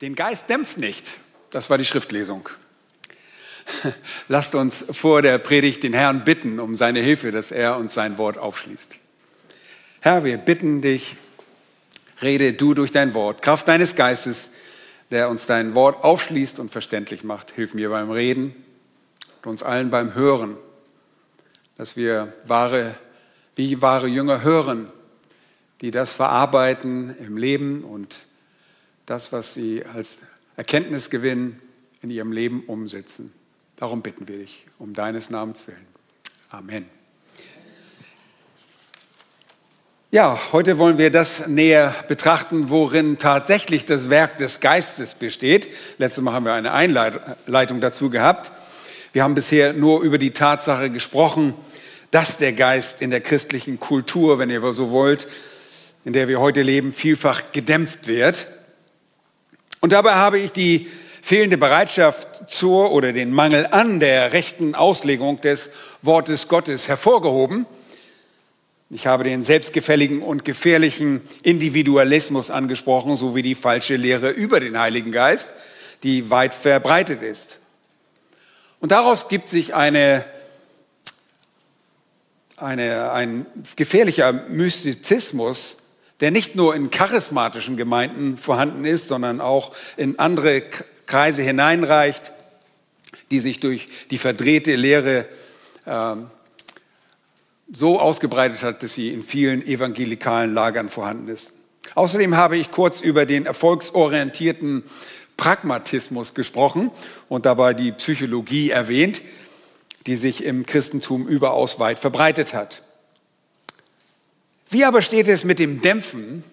Den Geist dämpft nicht. Das war die Schriftlesung. Lasst uns vor der Predigt den Herrn bitten um seine Hilfe, dass er uns sein Wort aufschließt. Herr, wir bitten dich, rede du durch dein Wort, Kraft deines Geistes, der uns dein Wort aufschließt und verständlich macht. Hilf mir beim Reden und uns allen beim Hören, dass wir wahre, wie wahre Jünger hören, die das verarbeiten im Leben und das, was sie als Erkenntnis gewinnen, in ihrem Leben umsetzen. Darum bitten wir dich, um deines Namens willen. Amen. Ja, heute wollen wir das näher betrachten, worin tatsächlich das Werk des Geistes besteht. Letztes Mal haben wir eine Einleitung dazu gehabt. Wir haben bisher nur über die Tatsache gesprochen, dass der Geist in der christlichen Kultur, wenn ihr so wollt, in der wir heute leben, vielfach gedämpft wird. Und dabei habe ich die fehlende Bereitschaft zur oder den Mangel an der rechten Auslegung des Wortes Gottes hervorgehoben. Ich habe den selbstgefälligen und gefährlichen Individualismus angesprochen, sowie die falsche Lehre über den Heiligen Geist, die weit verbreitet ist. Und daraus gibt sich eine, eine, ein gefährlicher Mystizismus, der nicht nur in charismatischen Gemeinden vorhanden ist, sondern auch in andere Kreise hineinreicht, die sich durch die verdrehte Lehre äh, so ausgebreitet hat, dass sie in vielen evangelikalen Lagern vorhanden ist. Außerdem habe ich kurz über den erfolgsorientierten Pragmatismus gesprochen und dabei die Psychologie erwähnt, die sich im Christentum überaus weit verbreitet hat. Wie aber steht es mit dem Dämpfen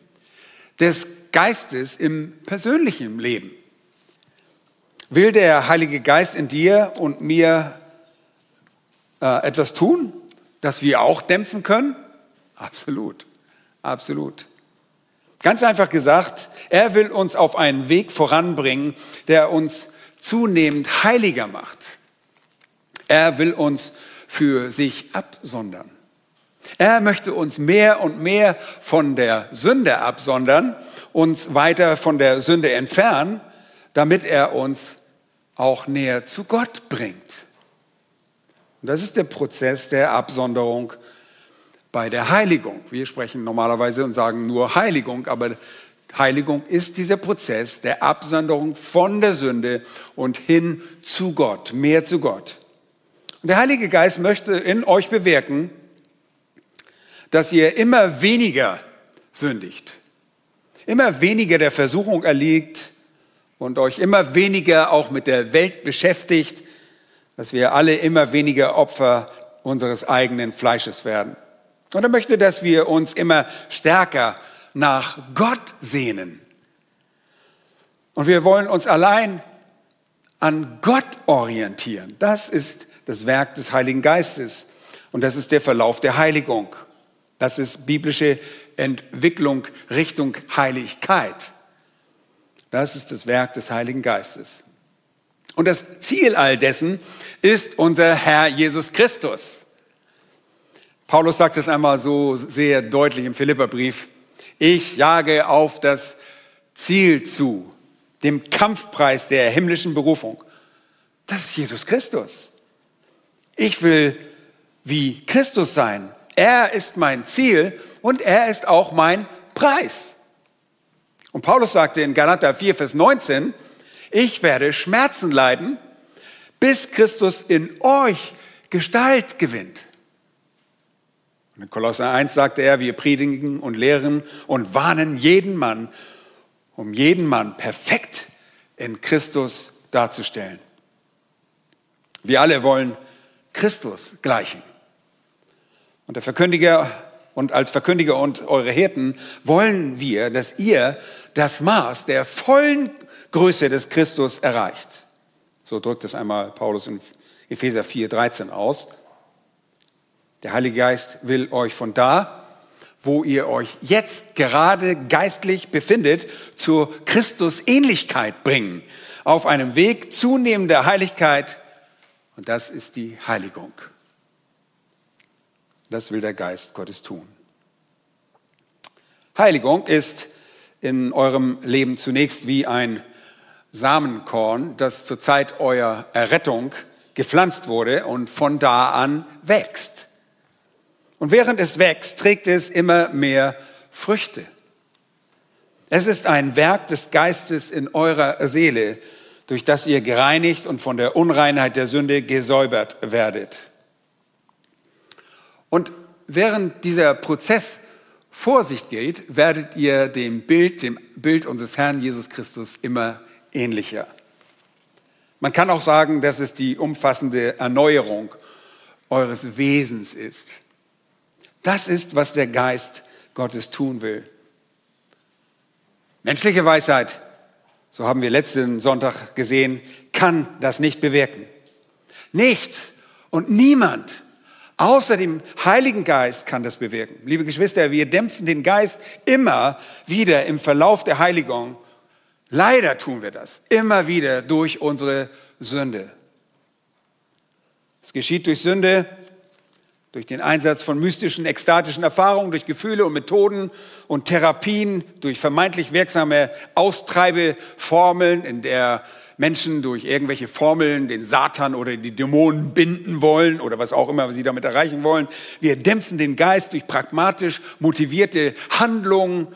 des Geistes im persönlichen Leben? Will der Heilige Geist in dir und mir äh, etwas tun, das wir auch dämpfen können? Absolut, absolut. Ganz einfach gesagt, er will uns auf einen Weg voranbringen, der uns zunehmend heiliger macht. Er will uns für sich absondern. Er möchte uns mehr und mehr von der Sünde absondern, uns weiter von der Sünde entfernen, damit er uns auch näher zu Gott bringt. Und das ist der Prozess der Absonderung bei der Heiligung. Wir sprechen normalerweise und sagen nur Heiligung, aber Heiligung ist dieser Prozess der Absonderung von der Sünde und hin zu Gott, mehr zu Gott. Und der Heilige Geist möchte in euch bewirken, dass ihr immer weniger sündigt, immer weniger der Versuchung erliegt und euch immer weniger auch mit der Welt beschäftigt, dass wir alle immer weniger Opfer unseres eigenen Fleisches werden. Und er möchte, dass wir uns immer stärker nach Gott sehnen. Und wir wollen uns allein an Gott orientieren. Das ist das Werk des Heiligen Geistes. Und das ist der Verlauf der Heiligung. Das ist biblische Entwicklung Richtung Heiligkeit. Das ist das Werk des Heiligen Geistes. Und das Ziel all dessen ist unser Herr Jesus Christus. Paulus sagt es einmal so sehr deutlich im Philipperbrief. Ich jage auf das Ziel zu, dem Kampfpreis der himmlischen Berufung. Das ist Jesus Christus. Ich will wie Christus sein. Er ist mein Ziel und er ist auch mein Preis. Und Paulus sagte in Galater 4, Vers 19, ich werde Schmerzen leiden, bis Christus in euch Gestalt gewinnt. Und in Kolosser 1 sagte er, wir predigen und lehren und warnen jeden Mann, um jeden Mann perfekt in Christus darzustellen. Wir alle wollen Christus gleichen. Und der Verkündiger und als Verkündiger und eure Hirten wollen wir, dass ihr das Maß der vollen Größe des Christus erreicht. So drückt es einmal Paulus in Epheser 4, 13 aus. Der Heilige Geist will euch von da, wo ihr euch jetzt gerade geistlich befindet, zur Christusähnlichkeit bringen. Auf einem Weg zunehmender Heiligkeit. Und das ist die Heiligung. Das will der Geist Gottes tun. Heiligung ist in eurem Leben zunächst wie ein Samenkorn, das zur Zeit eurer Errettung gepflanzt wurde und von da an wächst. Und während es wächst, trägt es immer mehr Früchte. Es ist ein Werk des Geistes in eurer Seele, durch das ihr gereinigt und von der Unreinheit der Sünde gesäubert werdet. Und während dieser Prozess vor sich geht, werdet ihr dem Bild, dem Bild unseres Herrn Jesus Christus immer ähnlicher. Man kann auch sagen, dass es die umfassende Erneuerung eures Wesens ist. Das ist, was der Geist Gottes tun will. Menschliche Weisheit, so haben wir letzten Sonntag gesehen, kann das nicht bewirken. Nichts und niemand außer dem Heiligen Geist kann das bewirken. Liebe Geschwister, wir dämpfen den Geist immer wieder im Verlauf der Heiligung. Leider tun wir das immer wieder durch unsere Sünde. Es geschieht durch Sünde, durch den Einsatz von mystischen, ekstatischen Erfahrungen, durch Gefühle und Methoden und Therapien, durch vermeintlich wirksame Austreibeformeln, in der Menschen durch irgendwelche Formeln den Satan oder die Dämonen binden wollen oder was auch immer sie damit erreichen wollen. Wir dämpfen den Geist durch pragmatisch motivierte Handlungen,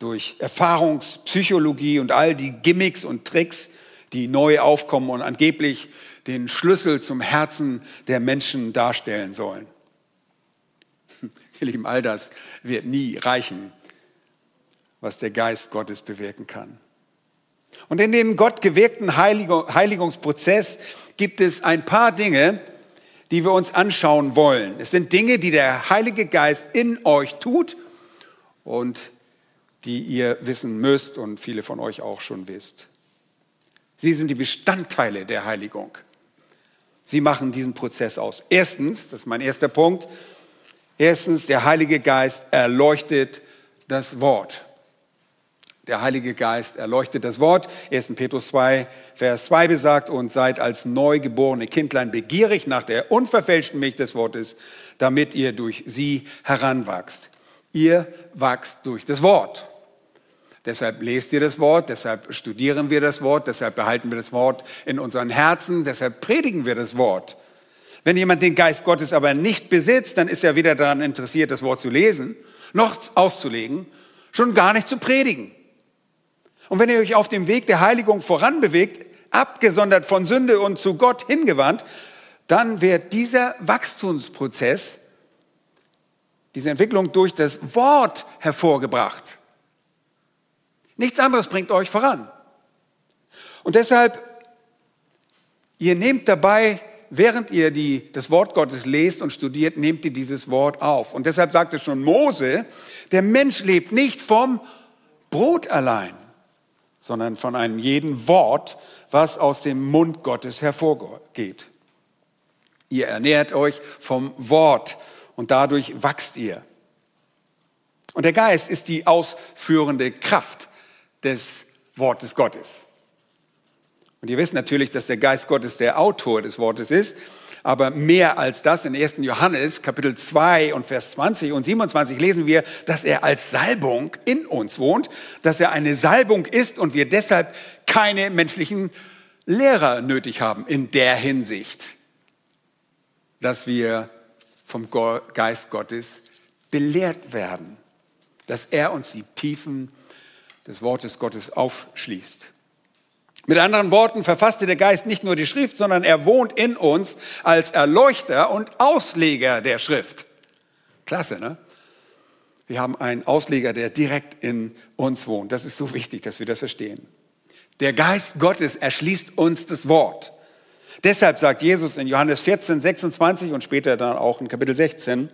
durch Erfahrungspsychologie und all die Gimmicks und Tricks, die neu aufkommen und angeblich den Schlüssel zum Herzen der Menschen darstellen sollen. Ihr Lieben, all das wird nie reichen, was der Geist Gottes bewirken kann. Und in dem Gott gewirkten Heiligungsprozess gibt es ein paar Dinge, die wir uns anschauen wollen. Es sind Dinge, die der Heilige Geist in euch tut und die ihr wissen müsst und viele von euch auch schon wisst. Sie sind die Bestandteile der Heiligung. Sie machen diesen Prozess aus. Erstens, das ist mein erster Punkt, erstens, der Heilige Geist erleuchtet das Wort. Der Heilige Geist erleuchtet das Wort. 1. Petrus 2, Vers 2 besagt, und seid als neugeborene Kindlein begierig nach der unverfälschten Milch des Wortes, damit ihr durch sie heranwachst. Ihr wachst durch das Wort. Deshalb lest ihr das Wort, deshalb studieren wir das Wort, deshalb behalten wir das Wort in unseren Herzen, deshalb predigen wir das Wort. Wenn jemand den Geist Gottes aber nicht besitzt, dann ist er weder daran interessiert, das Wort zu lesen, noch auszulegen, schon gar nicht zu predigen. Und wenn ihr euch auf dem Weg der Heiligung voranbewegt, abgesondert von Sünde und zu Gott hingewandt, dann wird dieser Wachstumsprozess, diese Entwicklung durch das Wort hervorgebracht. Nichts anderes bringt euch voran. Und deshalb, ihr nehmt dabei, während ihr die, das Wort Gottes lest und studiert, nehmt ihr dieses Wort auf. Und deshalb sagte schon Mose, der Mensch lebt nicht vom Brot allein, sondern von einem jeden Wort, was aus dem Mund Gottes hervorgeht. Ihr ernährt euch vom Wort und dadurch wachst ihr. Und der Geist ist die ausführende Kraft des Wortes Gottes. Und ihr wisst natürlich, dass der Geist Gottes der Autor des Wortes ist, aber mehr als das in 1. Johannes Kapitel 2 und Vers 20 und 27 lesen wir, dass er als Salbung in uns wohnt, dass er eine Salbung ist und wir deshalb keine menschlichen Lehrer nötig haben in der Hinsicht, dass wir vom Geist Gottes belehrt werden, dass er uns die Tiefen des Wortes Gottes aufschließt. Mit anderen Worten verfasste der Geist nicht nur die Schrift, sondern er wohnt in uns als Erleuchter und Ausleger der Schrift. Klasse, ne? Wir haben einen Ausleger, der direkt in uns wohnt. Das ist so wichtig, dass wir das verstehen. Der Geist Gottes erschließt uns das Wort. Deshalb sagt Jesus in Johannes 14, 26 und später dann auch in Kapitel 16,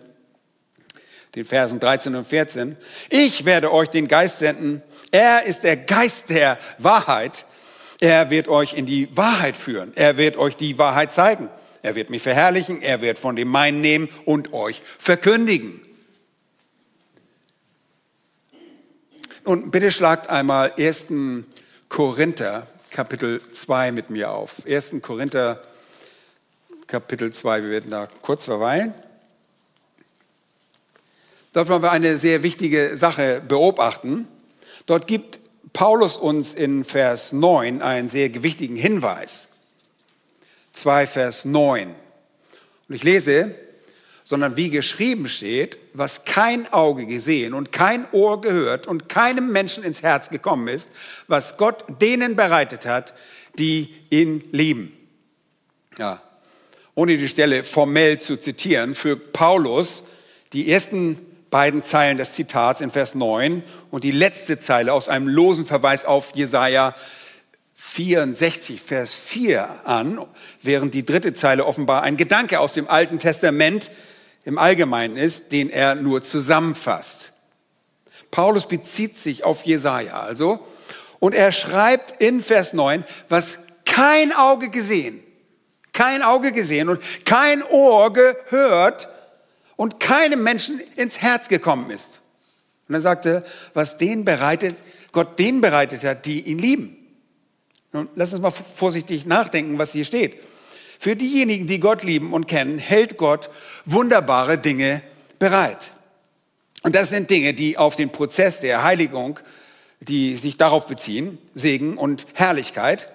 den Versen 13 und 14, ich werde euch den Geist senden. Er ist der Geist der Wahrheit. Er wird euch in die Wahrheit führen. Er wird euch die Wahrheit zeigen. Er wird mich verherrlichen. Er wird von dem meinen nehmen und euch verkündigen. Und bitte schlagt einmal 1. Korinther Kapitel 2 mit mir auf. 1. Korinther Kapitel 2, wir werden da kurz verweilen. Dort wollen wir eine sehr wichtige Sache beobachten. Dort gibt Paulus uns in Vers 9 einen sehr gewichtigen Hinweis. 2 Vers 9. Und ich lese, sondern wie geschrieben steht, was kein Auge gesehen und kein Ohr gehört und keinem Menschen ins Herz gekommen ist, was Gott denen bereitet hat, die ihn lieben. Ja, ohne die Stelle formell zu zitieren, für Paulus die ersten beiden Zeilen des Zitats in Vers 9 und die letzte Zeile aus einem losen Verweis auf Jesaja 64, Vers 4 an, während die dritte Zeile offenbar ein Gedanke aus dem Alten Testament im Allgemeinen ist, den er nur zusammenfasst. Paulus bezieht sich auf Jesaja also. Und er schreibt in Vers 9, was kein Auge gesehen, kein Auge gesehen und kein Ohr gehört und keinem Menschen ins Herz gekommen ist. Und er sagte, was den bereitet, Gott den bereitet hat, die ihn lieben. Nun, lass uns mal vorsichtig nachdenken, was hier steht. Für diejenigen, die Gott lieben und kennen, hält Gott wunderbare Dinge bereit. Und das sind Dinge, die auf den Prozess der Heiligung, die sich darauf beziehen, Segen und Herrlichkeit.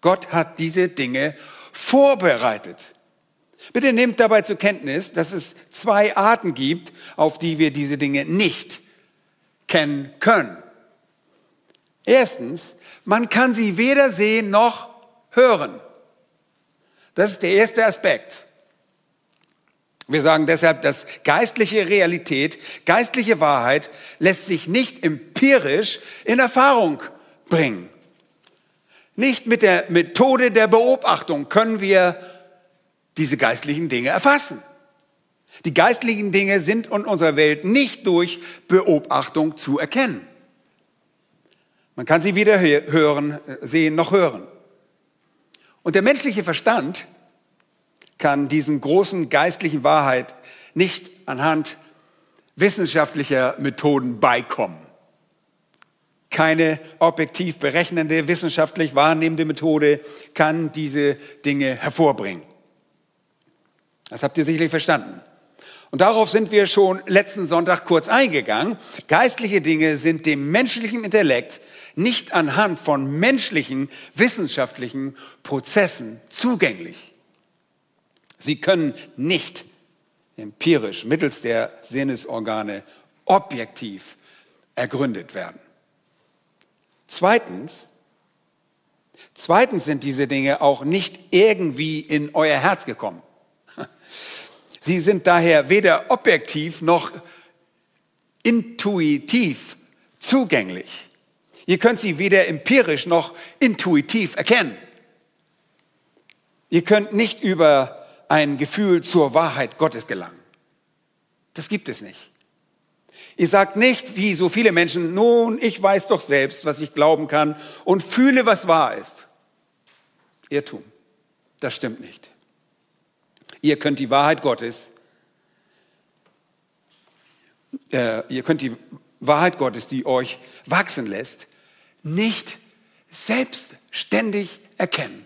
Gott hat diese Dinge vorbereitet. Bitte nehmt dabei zur Kenntnis, dass es zwei Arten gibt, auf die wir diese Dinge nicht kennen können. Erstens, man kann sie weder sehen noch hören. Das ist der erste Aspekt. Wir sagen deshalb, dass geistliche Realität, geistliche Wahrheit lässt sich nicht empirisch in Erfahrung bringen. Nicht mit der Methode der Beobachtung können wir diese geistlichen Dinge erfassen. Die geistlichen Dinge sind in unserer Welt nicht durch Beobachtung zu erkennen. Man kann sie weder hören, sehen noch hören. Und der menschliche Verstand kann diesen großen geistlichen Wahrheit nicht anhand wissenschaftlicher Methoden beikommen. Keine objektiv berechnende, wissenschaftlich wahrnehmende Methode kann diese Dinge hervorbringen. Das habt ihr sicherlich verstanden. Und darauf sind wir schon letzten Sonntag kurz eingegangen. Geistliche Dinge sind dem menschlichen Intellekt nicht anhand von menschlichen wissenschaftlichen Prozessen zugänglich. Sie können nicht empirisch mittels der Sinnesorgane objektiv ergründet werden. Zweitens, zweitens sind diese Dinge auch nicht irgendwie in euer Herz gekommen. Sie sind daher weder objektiv noch intuitiv zugänglich. Ihr könnt sie weder empirisch noch intuitiv erkennen. Ihr könnt nicht über ein Gefühl zur Wahrheit Gottes gelangen. Das gibt es nicht. Ihr sagt nicht, wie so viele Menschen, nun, ich weiß doch selbst, was ich glauben kann und fühle, was wahr ist. Irrtum. Das stimmt nicht. Ihr könnt die Wahrheit Gottes, äh, ihr könnt die Wahrheit Gottes, die euch wachsen lässt, nicht selbstständig erkennen.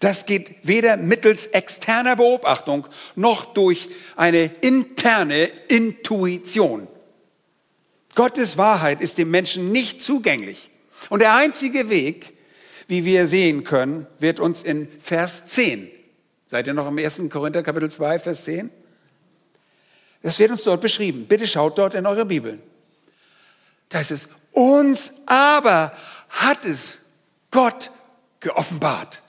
Das geht weder mittels externer Beobachtung noch durch eine interne Intuition. Gottes Wahrheit ist dem Menschen nicht zugänglich. Und der einzige Weg, wie wir sehen können, wird uns in Vers 10. Seid ihr noch im 1. Korinther Kapitel 2, Vers 10? Das wird uns dort beschrieben. Bitte schaut dort in eure Bibel. Da ist es, uns aber hat es Gott geoffenbart.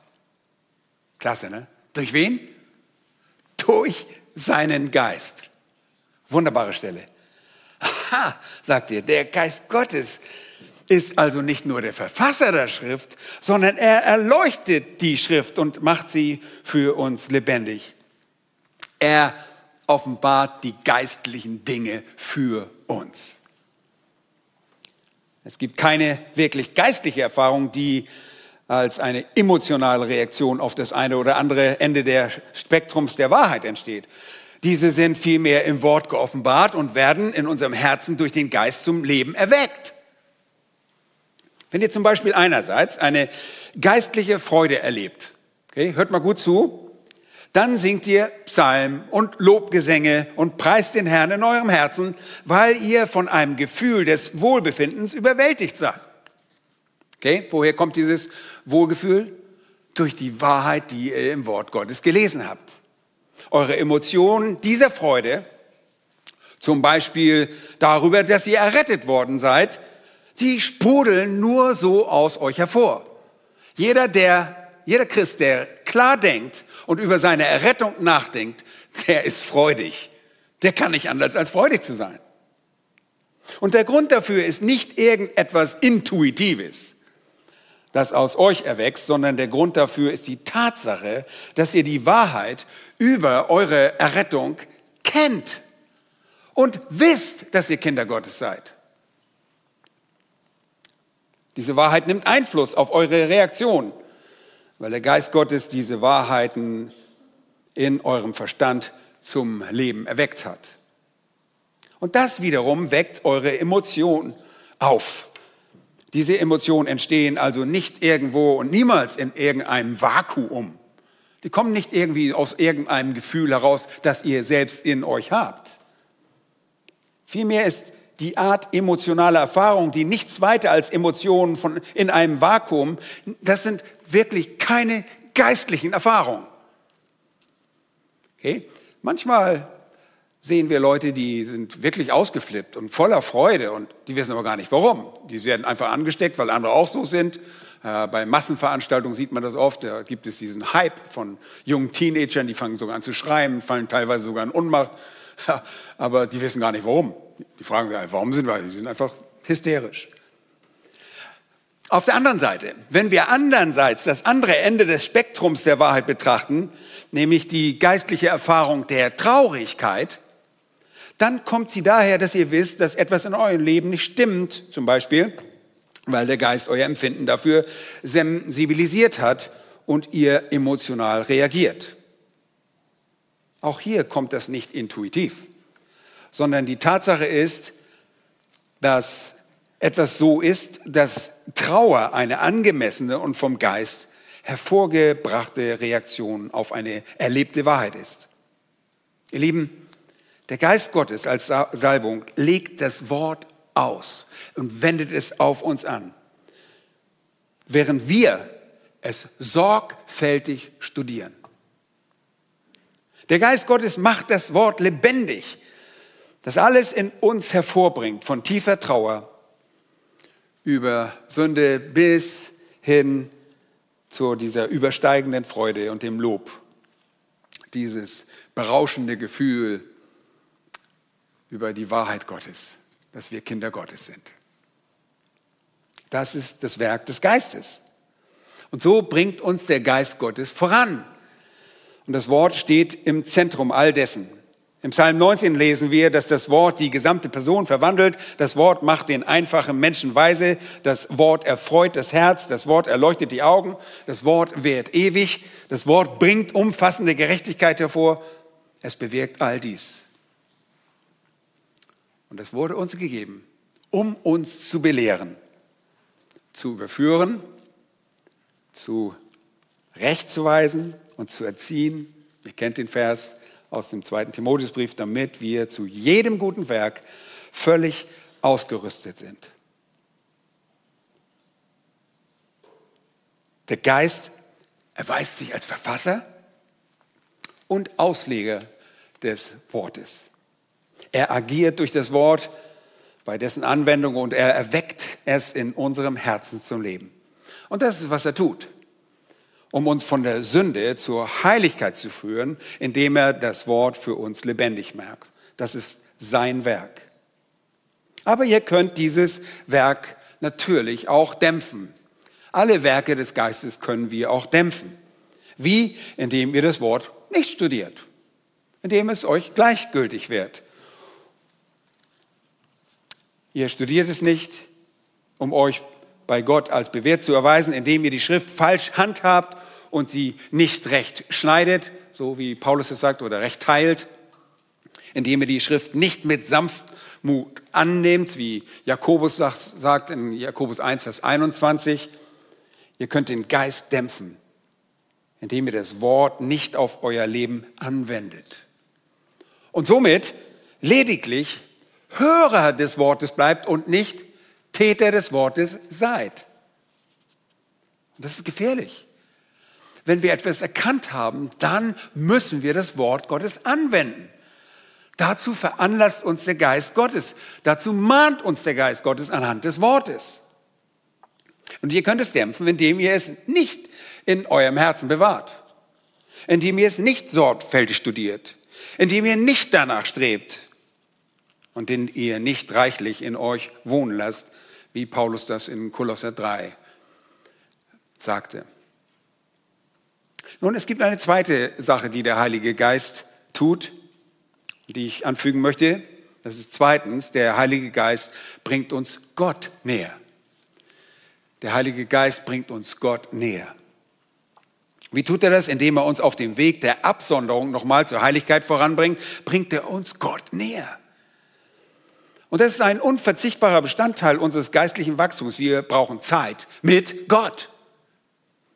Klasse, ne? Durch wen? Durch seinen Geist. Wunderbare Stelle. Aha, sagt ihr, der Geist Gottes ist also nicht nur der Verfasser der Schrift, sondern er erleuchtet die Schrift und macht sie für uns lebendig. Er offenbart die geistlichen Dinge für uns. Es gibt keine wirklich geistliche Erfahrung, die als eine emotionale Reaktion auf das eine oder andere Ende des Spektrums der Wahrheit entsteht. Diese sind vielmehr im Wort geoffenbart und werden in unserem Herzen durch den Geist zum Leben erweckt. Wenn ihr zum Beispiel einerseits eine geistliche Freude erlebt, okay, hört mal gut zu, dann singt ihr Psalmen und Lobgesänge und preist den Herrn in eurem Herzen, weil ihr von einem Gefühl des Wohlbefindens überwältigt seid. Okay, woher kommt dieses Wohlgefühl? Durch die Wahrheit, die ihr im Wort Gottes gelesen habt. Eure Emotionen dieser Freude, zum Beispiel darüber, dass ihr errettet worden seid, die sprudeln nur so aus euch hervor. Jeder, der, jeder Christ, der klar denkt und über seine Errettung nachdenkt, der ist freudig. Der kann nicht anders als freudig zu sein. Und der Grund dafür ist nicht irgendetwas Intuitives, das aus euch erwächst, sondern der Grund dafür ist die Tatsache, dass ihr die Wahrheit über eure Errettung kennt und wisst, dass ihr Kinder Gottes seid. Diese Wahrheit nimmt Einfluss auf eure Reaktion, weil der Geist Gottes diese Wahrheiten in eurem Verstand zum Leben erweckt hat. Und das wiederum weckt eure Emotion auf. Diese Emotionen entstehen also nicht irgendwo und niemals in irgendeinem Vakuum. Die kommen nicht irgendwie aus irgendeinem Gefühl heraus, das ihr selbst in euch habt. Vielmehr ist die Art emotionale Erfahrung, die nichts weiter als Emotionen von, in einem Vakuum, das sind wirklich keine geistlichen Erfahrungen. Okay? Manchmal sehen wir Leute, die sind wirklich ausgeflippt und voller Freude und die wissen aber gar nicht warum. Die werden einfach angesteckt, weil andere auch so sind. Äh, bei Massenveranstaltungen sieht man das oft. Da gibt es diesen Hype von jungen Teenagern, die fangen sogar an zu schreien, fallen teilweise sogar in Unmacht. Aber die wissen gar nicht warum. Die fragen sich, warum sind wir? Die sind einfach hysterisch. Auf der anderen Seite, wenn wir andererseits das andere Ende des Spektrums der Wahrheit betrachten, nämlich die geistliche Erfahrung der Traurigkeit, dann kommt sie daher, dass ihr wisst, dass etwas in eurem Leben nicht stimmt, zum Beispiel, weil der Geist euer Empfinden dafür sensibilisiert hat und ihr emotional reagiert. Auch hier kommt das nicht intuitiv sondern die Tatsache ist, dass etwas so ist, dass Trauer eine angemessene und vom Geist hervorgebrachte Reaktion auf eine erlebte Wahrheit ist. Ihr Lieben, der Geist Gottes als Salbung legt das Wort aus und wendet es auf uns an, während wir es sorgfältig studieren. Der Geist Gottes macht das Wort lebendig das alles in uns hervorbringt, von tiefer Trauer über Sünde bis hin zu dieser übersteigenden Freude und dem Lob. Dieses berauschende Gefühl über die Wahrheit Gottes, dass wir Kinder Gottes sind. Das ist das Werk des Geistes. Und so bringt uns der Geist Gottes voran. Und das Wort steht im Zentrum all dessen. Im Psalm 19 lesen wir, dass das Wort die gesamte Person verwandelt. Das Wort macht den einfachen Menschen weise. Das Wort erfreut das Herz. Das Wort erleuchtet die Augen. Das Wort währt ewig. Das Wort bringt umfassende Gerechtigkeit hervor. Es bewirkt all dies. Und es wurde uns gegeben, um uns zu belehren, zu überführen, zu rechtzuweisen und zu erziehen. Ihr kennt den Vers aus dem zweiten Timotheusbrief, damit wir zu jedem guten Werk völlig ausgerüstet sind. Der Geist erweist sich als Verfasser und Ausleger des Wortes. Er agiert durch das Wort bei dessen Anwendung und er erweckt es in unserem Herzen zum Leben. Und das ist, was er tut um uns von der Sünde zur Heiligkeit zu führen, indem er das Wort für uns lebendig macht. Das ist sein Werk. Aber ihr könnt dieses Werk natürlich auch dämpfen. Alle Werke des Geistes können wir auch dämpfen. Wie? Indem ihr das Wort nicht studiert, indem es euch gleichgültig wird. Ihr studiert es nicht, um euch bei Gott als bewährt zu erweisen, indem ihr die Schrift falsch handhabt und sie nicht recht schneidet, so wie Paulus es sagt, oder recht teilt, indem ihr die Schrift nicht mit Sanftmut annehmt, wie Jakobus sagt, sagt in Jakobus 1, Vers 21. Ihr könnt den Geist dämpfen, indem ihr das Wort nicht auf euer Leben anwendet. Und somit lediglich Hörer des Wortes bleibt und nicht Täter des Wortes seid. Und das ist gefährlich. Wenn wir etwas erkannt haben, dann müssen wir das Wort Gottes anwenden. Dazu veranlasst uns der Geist Gottes. Dazu mahnt uns der Geist Gottes anhand des Wortes. Und ihr könnt es dämpfen, indem ihr es nicht in eurem Herzen bewahrt, indem ihr es nicht sorgfältig studiert, indem ihr nicht danach strebt und den ihr nicht reichlich in euch wohnen lasst, wie Paulus das in Kolosser 3 sagte. Nun, es gibt eine zweite Sache, die der Heilige Geist tut, die ich anfügen möchte. Das ist zweitens, der Heilige Geist bringt uns Gott näher. Der Heilige Geist bringt uns Gott näher. Wie tut er das? Indem er uns auf dem Weg der Absonderung nochmal zur Heiligkeit voranbringt, bringt er uns Gott näher. Und das ist ein unverzichtbarer Bestandteil unseres geistlichen Wachstums. Wir brauchen Zeit mit Gott.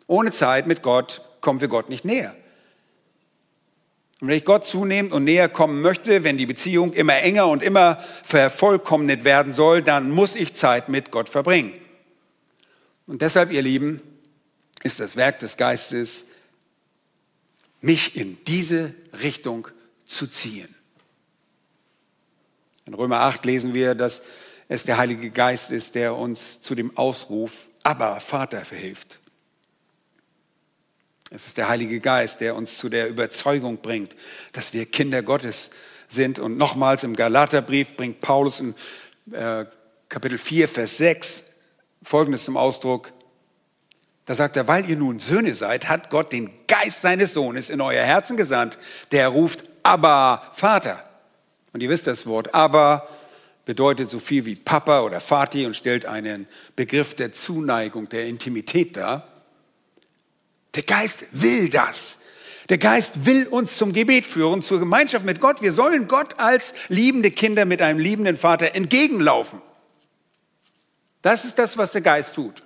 Ohne Zeit mit Gott kommen wir Gott nicht näher. Und wenn ich Gott zunehmend und näher kommen möchte, wenn die Beziehung immer enger und immer vervollkommnet werden soll, dann muss ich Zeit mit Gott verbringen. Und deshalb, ihr Lieben, ist das Werk des Geistes, mich in diese Richtung zu ziehen. In Römer 8 lesen wir, dass es der Heilige Geist ist, der uns zu dem Ausruf, aber Vater verhilft. Es ist der Heilige Geist, der uns zu der Überzeugung bringt, dass wir Kinder Gottes sind. Und nochmals im Galaterbrief bringt Paulus in äh, Kapitel 4, Vers 6 Folgendes zum Ausdruck. Da sagt er, weil ihr nun Söhne seid, hat Gott den Geist seines Sohnes in euer Herzen gesandt, der ruft, aber Vater. Und ihr wisst das Wort, aber bedeutet so viel wie Papa oder Vati und stellt einen Begriff der Zuneigung, der Intimität dar. Der Geist will das. Der Geist will uns zum Gebet führen, zur Gemeinschaft mit Gott. Wir sollen Gott als liebende Kinder mit einem liebenden Vater entgegenlaufen. Das ist das, was der Geist tut.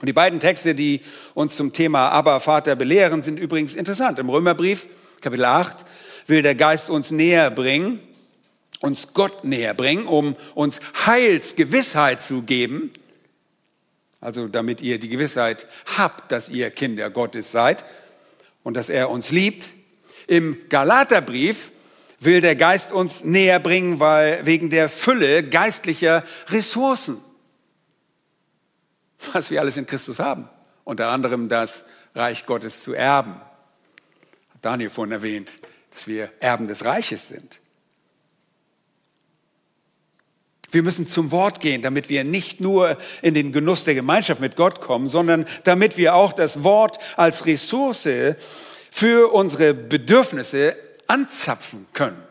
Und die beiden Texte, die uns zum Thema Aber Vater belehren, sind übrigens interessant. Im Römerbrief, Kapitel 8, will der Geist uns näher bringen, uns Gott näher bringen, um uns Heilsgewissheit zu geben. Also damit ihr die Gewissheit habt, dass ihr Kinder Gottes seid und dass er uns liebt. Im Galaterbrief will der Geist uns näher bringen, weil wegen der Fülle geistlicher Ressourcen, was wir alles in Christus haben, unter anderem das Reich Gottes zu erben. Hat Daniel vorhin erwähnt, dass wir Erben des Reiches sind. Wir müssen zum Wort gehen, damit wir nicht nur in den Genuss der Gemeinschaft mit Gott kommen, sondern damit wir auch das Wort als Ressource für unsere Bedürfnisse anzapfen können.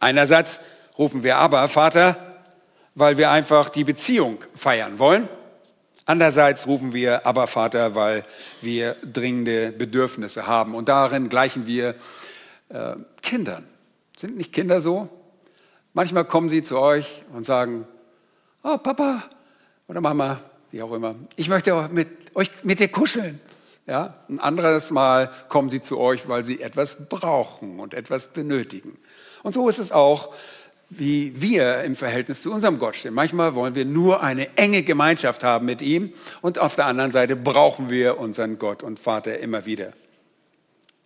Einerseits rufen wir aber Vater, weil wir einfach die Beziehung feiern wollen. Andererseits rufen wir aber Vater, weil wir dringende Bedürfnisse haben. Und darin gleichen wir äh, Kindern. Sind nicht Kinder so? Manchmal kommen sie zu euch und sagen, oh Papa oder Mama, wie auch immer, ich möchte mit euch mit dir kuscheln. Ja, ein anderes Mal kommen sie zu euch, weil sie etwas brauchen und etwas benötigen. Und so ist es auch, wie wir im Verhältnis zu unserem Gott stehen. Manchmal wollen wir nur eine enge Gemeinschaft haben mit ihm und auf der anderen Seite brauchen wir unseren Gott und Vater immer wieder.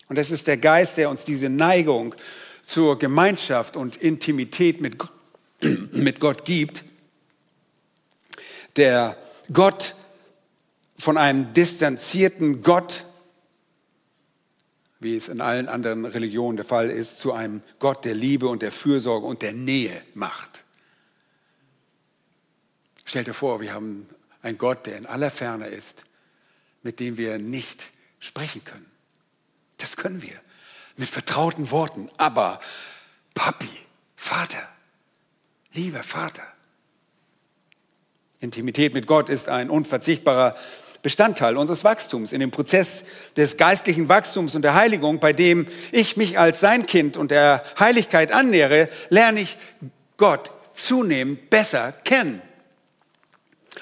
Und es ist der Geist, der uns diese Neigung zur Gemeinschaft und Intimität mit, mit Gott gibt, der Gott von einem distanzierten Gott, wie es in allen anderen Religionen der Fall ist, zu einem Gott der Liebe und der Fürsorge und der Nähe macht. Stellt dir vor, wir haben einen Gott, der in aller Ferne ist, mit dem wir nicht sprechen können. Das können wir mit vertrauten Worten. Aber Papi, Vater, lieber Vater. Intimität mit Gott ist ein unverzichtbarer Bestandteil unseres Wachstums, in dem Prozess des geistlichen Wachstums und der Heiligung, bei dem ich mich als sein Kind und der Heiligkeit annähere, lerne ich Gott zunehmend besser kennen.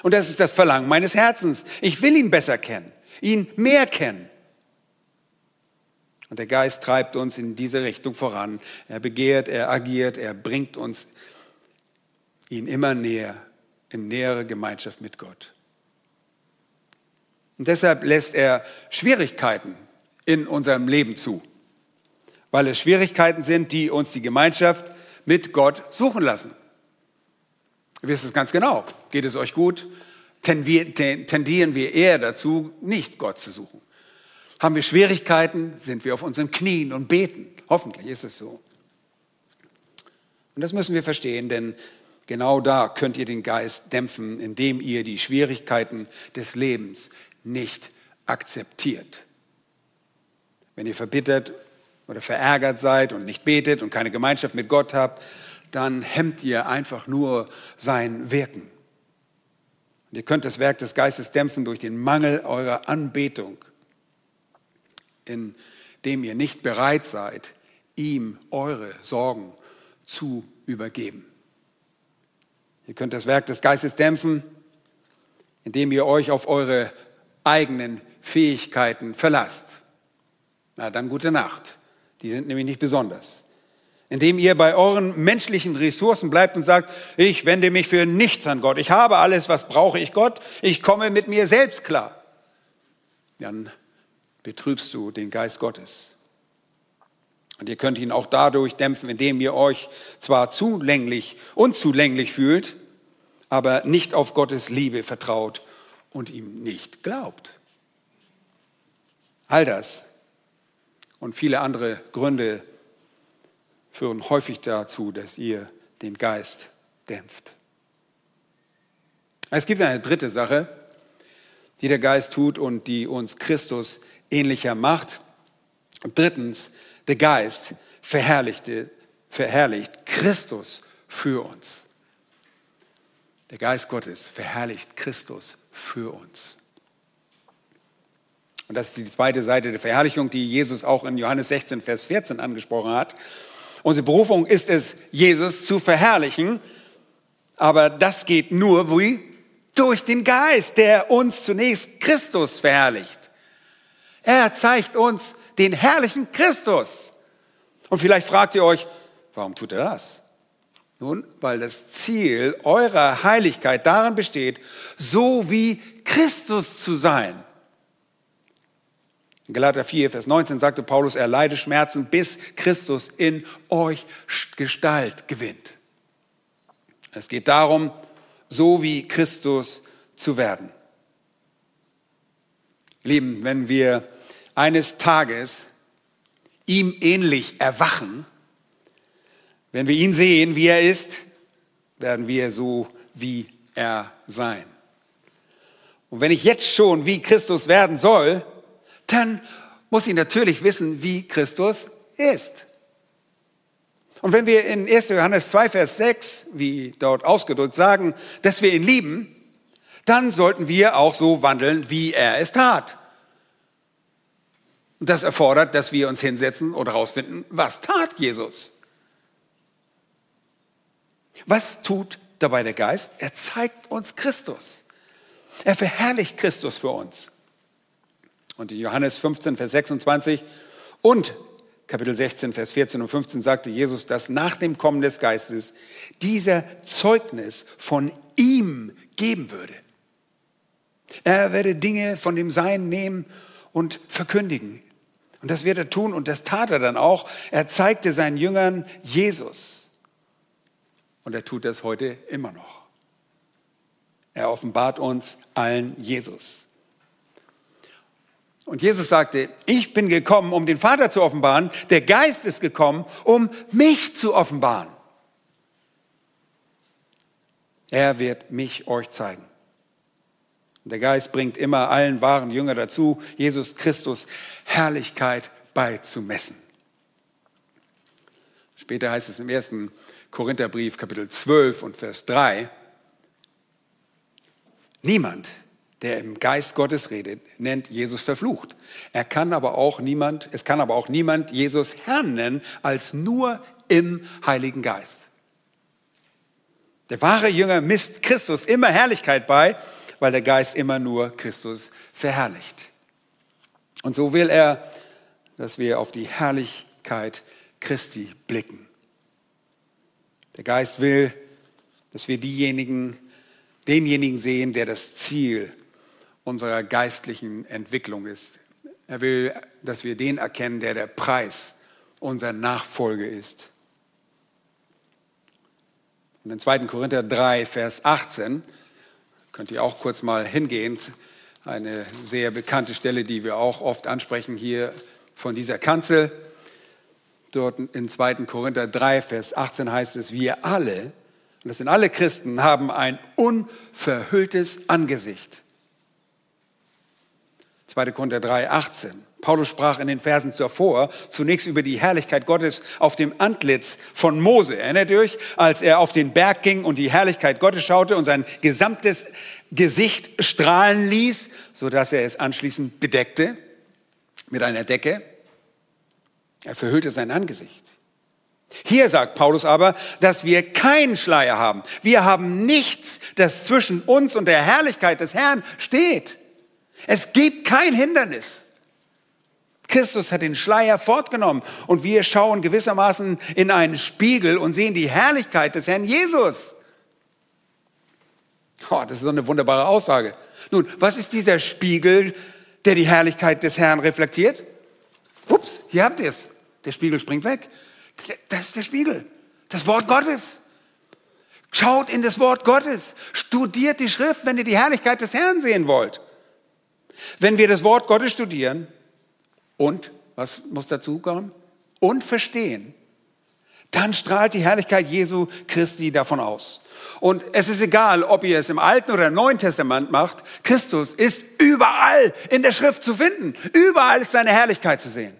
Und das ist das Verlangen meines Herzens. Ich will ihn besser kennen. ihn mehr kennen. Und der Geist treibt uns in diese Richtung voran. Er begehrt, er agiert, er bringt uns ihn immer näher, in nähere Gemeinschaft mit Gott. Und deshalb lässt er Schwierigkeiten in unserem Leben zu, weil es Schwierigkeiten sind, die uns die Gemeinschaft mit Gott suchen lassen. Ihr wisst es ganz genau. Geht es euch gut? Tendieren wir eher dazu, nicht Gott zu suchen. Haben wir Schwierigkeiten, sind wir auf unseren Knien und beten. Hoffentlich ist es so. Und das müssen wir verstehen, denn genau da könnt ihr den Geist dämpfen, indem ihr die Schwierigkeiten des Lebens nicht akzeptiert. Wenn ihr verbittert oder verärgert seid und nicht betet und keine Gemeinschaft mit Gott habt, dann hemmt ihr einfach nur sein Wirken. Und ihr könnt das Werk des Geistes dämpfen durch den Mangel eurer Anbetung indem ihr nicht bereit seid, ihm eure Sorgen zu übergeben. Ihr könnt das Werk des Geistes dämpfen, indem ihr euch auf eure eigenen Fähigkeiten verlasst. Na, dann gute Nacht. Die sind nämlich nicht besonders. Indem ihr bei euren menschlichen Ressourcen bleibt und sagt, ich wende mich für nichts an Gott. Ich habe alles, was brauche ich Gott. Ich komme mit mir selbst klar. Dann betrübst du den Geist Gottes. Und ihr könnt ihn auch dadurch dämpfen, indem ihr euch zwar zulänglich, unzulänglich fühlt, aber nicht auf Gottes Liebe vertraut und ihm nicht glaubt. All das und viele andere Gründe führen häufig dazu, dass ihr den Geist dämpft. Es gibt eine dritte Sache, die der Geist tut und die uns Christus ähnlicher macht. Drittens, der Geist verherrlichte, verherrlicht Christus für uns. Der Geist Gottes verherrlicht Christus für uns. Und das ist die zweite Seite der Verherrlichung, die Jesus auch in Johannes 16, Vers 14 angesprochen hat. Unsere Berufung ist es, Jesus zu verherrlichen, aber das geht nur wie durch den Geist, der uns zunächst Christus verherrlicht. Er zeigt uns den herrlichen Christus. Und vielleicht fragt ihr euch, warum tut er das? Nun, weil das Ziel eurer Heiligkeit darin besteht, so wie Christus zu sein. In Galater 4, Vers 19 sagte Paulus, er leide Schmerzen, bis Christus in euch Gestalt gewinnt. Es geht darum, so wie Christus zu werden. Lieben, wenn wir eines Tages ihm ähnlich erwachen, wenn wir ihn sehen, wie er ist, werden wir so wie er sein. Und wenn ich jetzt schon wie Christus werden soll, dann muss ich natürlich wissen, wie Christus ist. Und wenn wir in 1. Johannes 2, Vers 6, wie dort ausgedrückt, sagen, dass wir ihn lieben, dann sollten wir auch so wandeln, wie er es tat. Und das erfordert, dass wir uns hinsetzen und herausfinden, was tat Jesus? Was tut dabei der Geist? Er zeigt uns Christus. Er verherrlicht Christus für uns. Und in Johannes 15, Vers 26 und Kapitel 16, Vers 14 und 15 sagte Jesus, dass nach dem Kommen des Geistes dieser Zeugnis von ihm geben würde. Er werde Dinge von dem Sein nehmen und verkündigen. Und das wird er tun und das tat er dann auch. Er zeigte seinen Jüngern Jesus. Und er tut das heute immer noch. Er offenbart uns allen Jesus. Und Jesus sagte, ich bin gekommen, um den Vater zu offenbaren. Der Geist ist gekommen, um mich zu offenbaren. Er wird mich euch zeigen. Der Geist bringt immer allen wahren Jünger dazu, Jesus Christus Herrlichkeit beizumessen. Später heißt es im ersten Korintherbrief, Kapitel 12 und Vers 3, niemand, der im Geist Gottes redet, nennt Jesus verflucht. Er kann aber auch niemand, es kann aber auch niemand Jesus Herrn nennen, als nur im Heiligen Geist. Der wahre Jünger misst Christus immer Herrlichkeit bei weil der Geist immer nur Christus verherrlicht. Und so will er, dass wir auf die Herrlichkeit Christi blicken. Der Geist will, dass wir diejenigen, denjenigen sehen, der das Ziel unserer geistlichen Entwicklung ist. Er will, dass wir den erkennen, der der Preis unserer Nachfolge ist. Und in 2. Korinther 3, Vers 18, könnt ihr auch kurz mal hingehen, eine sehr bekannte Stelle, die wir auch oft ansprechen hier von dieser Kanzel. Dort in 2. Korinther 3, Vers 18 heißt es, wir alle, und das sind alle Christen, haben ein unverhülltes Angesicht. 2. Korinther 3, 18. Paulus sprach in den Versen zuvor zunächst über die Herrlichkeit Gottes auf dem Antlitz von Mose. Erinnert ihr euch, als er auf den Berg ging und die Herrlichkeit Gottes schaute und sein gesamtes Gesicht strahlen ließ, sodass er es anschließend bedeckte mit einer Decke? Er verhüllte sein Angesicht. Hier sagt Paulus aber, dass wir keinen Schleier haben. Wir haben nichts, das zwischen uns und der Herrlichkeit des Herrn steht. Es gibt kein Hindernis. Christus hat den Schleier fortgenommen und wir schauen gewissermaßen in einen Spiegel und sehen die Herrlichkeit des Herrn Jesus. Oh, das ist so eine wunderbare Aussage. Nun, was ist dieser Spiegel, der die Herrlichkeit des Herrn reflektiert? Ups, hier habt ihr es. Der Spiegel springt weg. Das ist der Spiegel. Das Wort Gottes. Schaut in das Wort Gottes. Studiert die Schrift, wenn ihr die Herrlichkeit des Herrn sehen wollt. Wenn wir das Wort Gottes studieren und, was muss dazu kommen? Und verstehen, dann strahlt die Herrlichkeit Jesu Christi davon aus. Und es ist egal, ob ihr es im Alten oder im Neuen Testament macht, Christus ist überall in der Schrift zu finden. Überall ist seine Herrlichkeit zu sehen.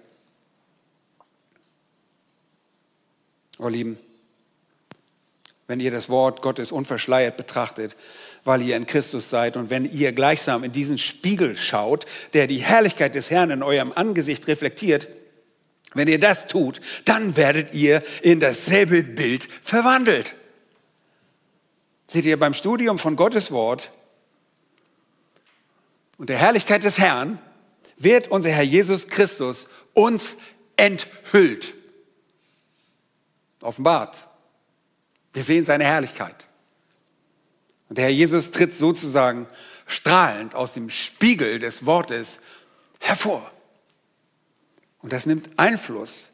Oh Lieben, wenn ihr das Wort Gottes unverschleiert betrachtet, weil ihr in Christus seid und wenn ihr gleichsam in diesen Spiegel schaut, der die Herrlichkeit des Herrn in eurem Angesicht reflektiert, wenn ihr das tut, dann werdet ihr in dasselbe Bild verwandelt. Seht ihr beim Studium von Gottes Wort und der Herrlichkeit des Herrn wird unser Herr Jesus Christus uns enthüllt, offenbart. Wir sehen seine Herrlichkeit. Und der Herr Jesus tritt sozusagen strahlend aus dem Spiegel des Wortes hervor. Und das nimmt Einfluss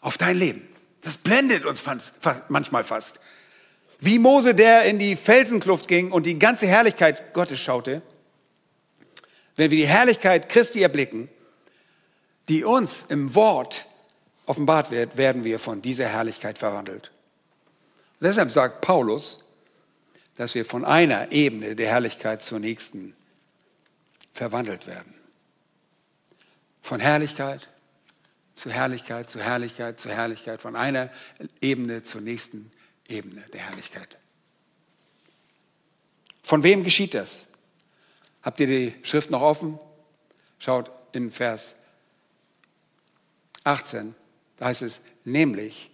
auf dein Leben. Das blendet uns manchmal fast. Wie Mose, der in die Felsenkluft ging und die ganze Herrlichkeit Gottes schaute, wenn wir die Herrlichkeit Christi erblicken, die uns im Wort offenbart wird, werden wir von dieser Herrlichkeit verwandelt. Und deshalb sagt Paulus, dass wir von einer Ebene der Herrlichkeit zur nächsten verwandelt werden. Von Herrlichkeit zu Herrlichkeit, zu Herrlichkeit, zu Herrlichkeit, von einer Ebene zur nächsten Ebene der Herrlichkeit. Von wem geschieht das? Habt ihr die Schrift noch offen? Schaut in Vers 18, da heißt es, nämlich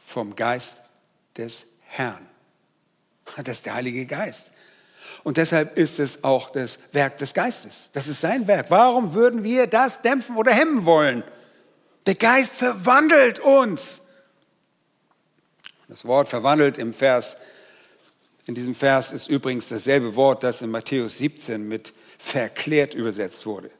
vom Geist des Herrn. Das ist der Heilige Geist. Und deshalb ist es auch das Werk des Geistes. Das ist sein Werk. Warum würden wir das dämpfen oder hemmen wollen? Der Geist verwandelt uns. Das Wort verwandelt im Vers, in diesem Vers ist übrigens dasselbe Wort, das in Matthäus 17 mit verklärt übersetzt wurde.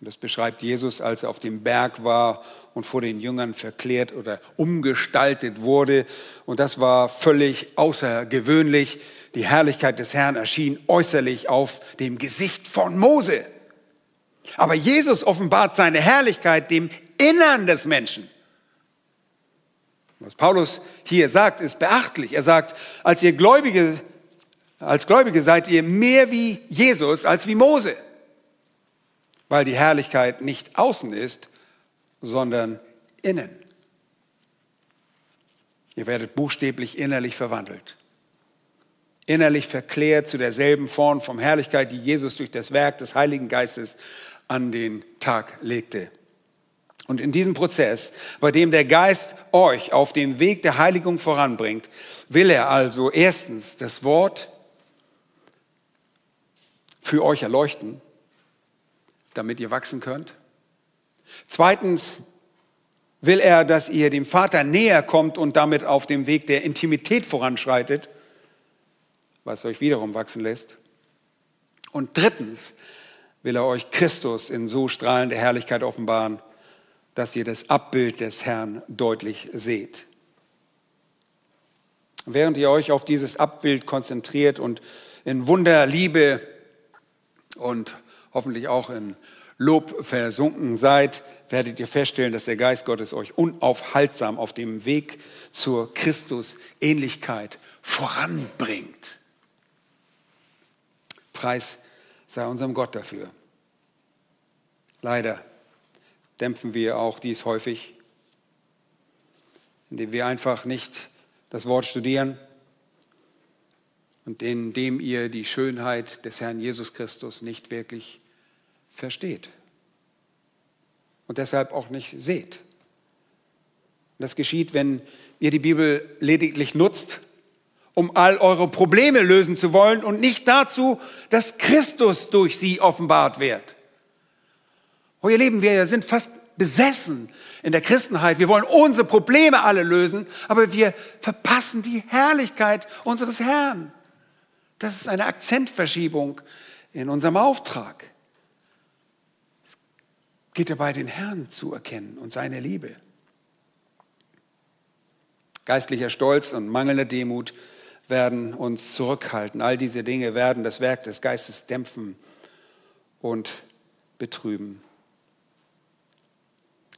Und das beschreibt Jesus, als er auf dem Berg war und vor den Jüngern verklärt oder umgestaltet wurde. Und das war völlig außergewöhnlich. Die Herrlichkeit des Herrn erschien äußerlich auf dem Gesicht von Mose. Aber Jesus offenbart seine Herrlichkeit dem Innern des Menschen. Was Paulus hier sagt, ist beachtlich. Er sagt, als ihr Gläubige, als Gläubige seid ihr mehr wie Jesus als wie Mose weil die Herrlichkeit nicht außen ist, sondern innen. Ihr werdet buchstäblich innerlich verwandelt. Innerlich verklärt zu derselben Form von Herrlichkeit, die Jesus durch das Werk des Heiligen Geistes an den Tag legte. Und in diesem Prozess, bei dem der Geist euch auf dem Weg der Heiligung voranbringt, will er also erstens das Wort für euch erleuchten damit ihr wachsen könnt. Zweitens will er, dass ihr dem Vater näher kommt und damit auf dem Weg der Intimität voranschreitet, was euch wiederum wachsen lässt. Und drittens will er euch Christus in so strahlender Herrlichkeit offenbaren, dass ihr das Abbild des Herrn deutlich seht. Während ihr euch auf dieses Abbild konzentriert und in Wunder, Liebe und hoffentlich auch in Lob versunken seid, werdet ihr feststellen, dass der Geist Gottes euch unaufhaltsam auf dem Weg zur Christusähnlichkeit voranbringt. Preis sei unserem Gott dafür. Leider dämpfen wir auch dies häufig, indem wir einfach nicht das Wort studieren und indem ihr die Schönheit des Herrn Jesus Christus nicht wirklich versteht und deshalb auch nicht seht. Das geschieht, wenn ihr die Bibel lediglich nutzt, um all eure Probleme lösen zu wollen und nicht dazu, dass Christus durch sie offenbart wird. Oh ihr Lieben, wir sind fast besessen in der Christenheit. Wir wollen unsere Probleme alle lösen, aber wir verpassen die Herrlichkeit unseres Herrn. Das ist eine Akzentverschiebung in unserem Auftrag. Geht dabei, den Herrn zu erkennen und seine Liebe. Geistlicher Stolz und mangelnde Demut werden uns zurückhalten. All diese Dinge werden das Werk des Geistes dämpfen und betrüben.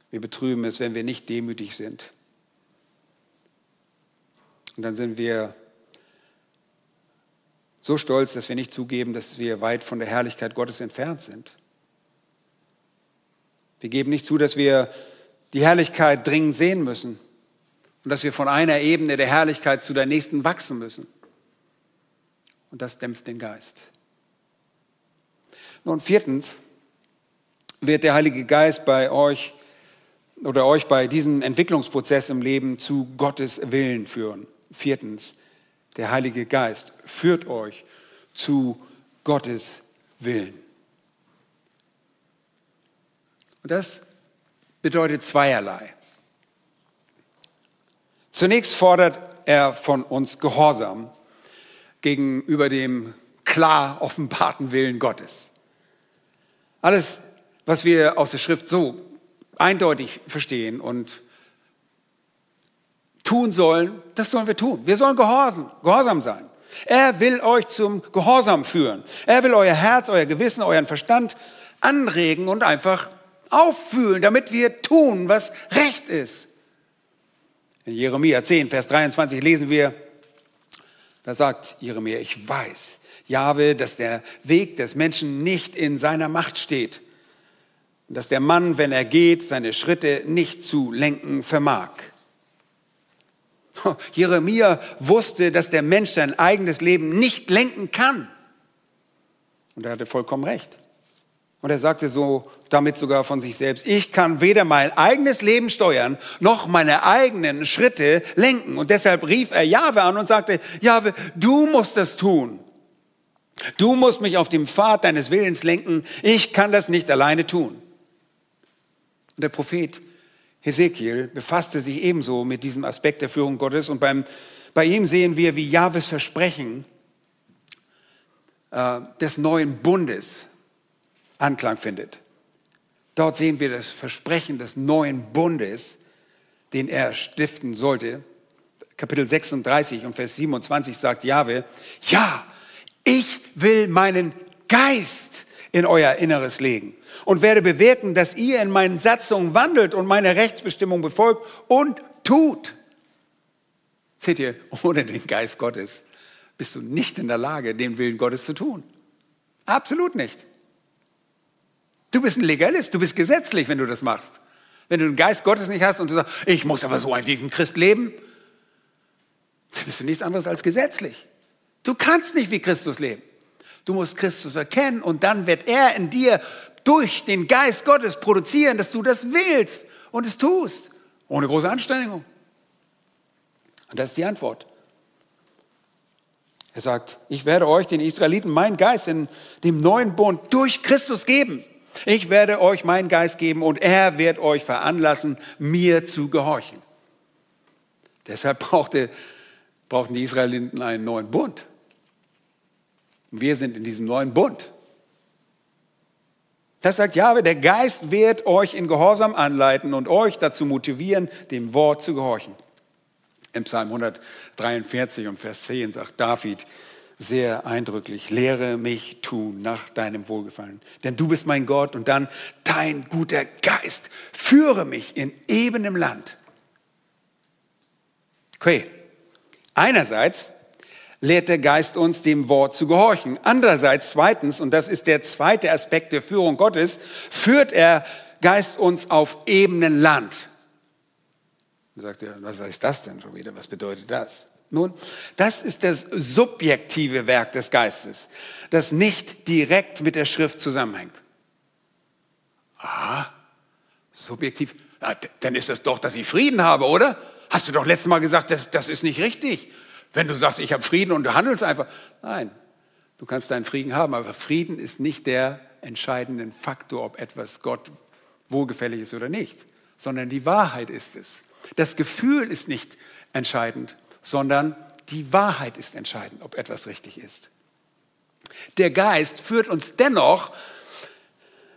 Wir betrüben es, wenn wir nicht demütig sind. Und dann sind wir so stolz, dass wir nicht zugeben, dass wir weit von der Herrlichkeit Gottes entfernt sind. Wir geben nicht zu, dass wir die Herrlichkeit dringend sehen müssen und dass wir von einer Ebene der Herrlichkeit zu der nächsten wachsen müssen. Und das dämpft den Geist. Nun, viertens wird der Heilige Geist bei euch oder euch bei diesem Entwicklungsprozess im Leben zu Gottes Willen führen. Viertens, der Heilige Geist führt euch zu Gottes Willen. Und das bedeutet zweierlei. Zunächst fordert er von uns Gehorsam gegenüber dem klar offenbarten Willen Gottes. Alles, was wir aus der Schrift so eindeutig verstehen und tun sollen, das sollen wir tun. Wir sollen gehorsam, gehorsam sein. Er will euch zum Gehorsam führen. Er will euer Herz, euer Gewissen, euren Verstand anregen und einfach auffühlen, damit wir tun, was recht ist. In Jeremia 10, Vers 23 lesen wir, da sagt Jeremia, ich weiß, Jahwe, dass der Weg des Menschen nicht in seiner Macht steht dass der Mann, wenn er geht, seine Schritte nicht zu lenken vermag. Jeremia wusste, dass der Mensch sein eigenes Leben nicht lenken kann. Und er hatte vollkommen recht. Und er sagte so damit sogar von sich selbst, ich kann weder mein eigenes Leben steuern, noch meine eigenen Schritte lenken. Und deshalb rief er Jahwe an und sagte, Jahwe, du musst das tun. Du musst mich auf dem Pfad deines Willens lenken. Ich kann das nicht alleine tun. Und der Prophet Hesekiel befasste sich ebenso mit diesem Aspekt der Führung Gottes und beim, bei ihm sehen wir, wie Jahwes Versprechen äh, des neuen Bundes Anklang findet. Dort sehen wir das Versprechen des neuen Bundes, den er stiften sollte. Kapitel 36 und Vers 27 sagt Jahwe, ja, ich will meinen Geist in euer Inneres legen und werde bewirken, dass ihr in meinen Satzungen wandelt und meine Rechtsbestimmung befolgt und tut. Seht ihr, ohne den Geist Gottes bist du nicht in der Lage, den Willen Gottes zu tun. Absolut nicht. Du bist ein Legalist, du bist gesetzlich, wenn du das machst. Wenn du den Geist Gottes nicht hast und du sagst, ich muss aber so ein wie ein Christ leben, dann bist du nichts anderes als gesetzlich. Du kannst nicht wie Christus leben. Du musst Christus erkennen und dann wird er in dir durch den Geist Gottes produzieren, dass du das willst und es tust. Ohne große Anstrengung. Und das ist die Antwort. Er sagt, ich werde euch, den Israeliten, meinen Geist in dem neuen Bund durch Christus geben. Ich werde euch meinen Geist geben und er wird euch veranlassen, mir zu gehorchen. Deshalb brauchte, brauchten die Israeliten einen neuen Bund. Wir sind in diesem neuen Bund. Das sagt Jahwe, der Geist wird euch in Gehorsam anleiten und euch dazu motivieren, dem Wort zu gehorchen. Im Psalm 143 und Vers 10 sagt David sehr eindrücklich, lehre mich tun nach deinem Wohlgefallen. Denn du bist mein Gott und dann dein guter Geist. Führe mich in ebenem Land. Okay, einerseits lehrt der Geist uns, dem Wort zu gehorchen. Andererseits, zweitens, und das ist der zweite Aspekt der Führung Gottes, führt er Geist uns auf ebenen Land. Dann sagt er, was heißt das denn schon wieder? Was bedeutet das? Nun, das ist das subjektive Werk des Geistes, das nicht direkt mit der Schrift zusammenhängt. Ah, subjektiv. Ja, dann ist das doch, dass ich Frieden habe, oder? Hast du doch letztes Mal gesagt, das, das ist nicht richtig. Wenn du sagst, ich habe Frieden und du handelst einfach. Nein, du kannst deinen Frieden haben, aber Frieden ist nicht der entscheidende Faktor, ob etwas Gott wohlgefällig ist oder nicht, sondern die Wahrheit ist es. Das Gefühl ist nicht entscheidend, sondern die Wahrheit ist entscheidend, ob etwas richtig ist. Der Geist führt uns dennoch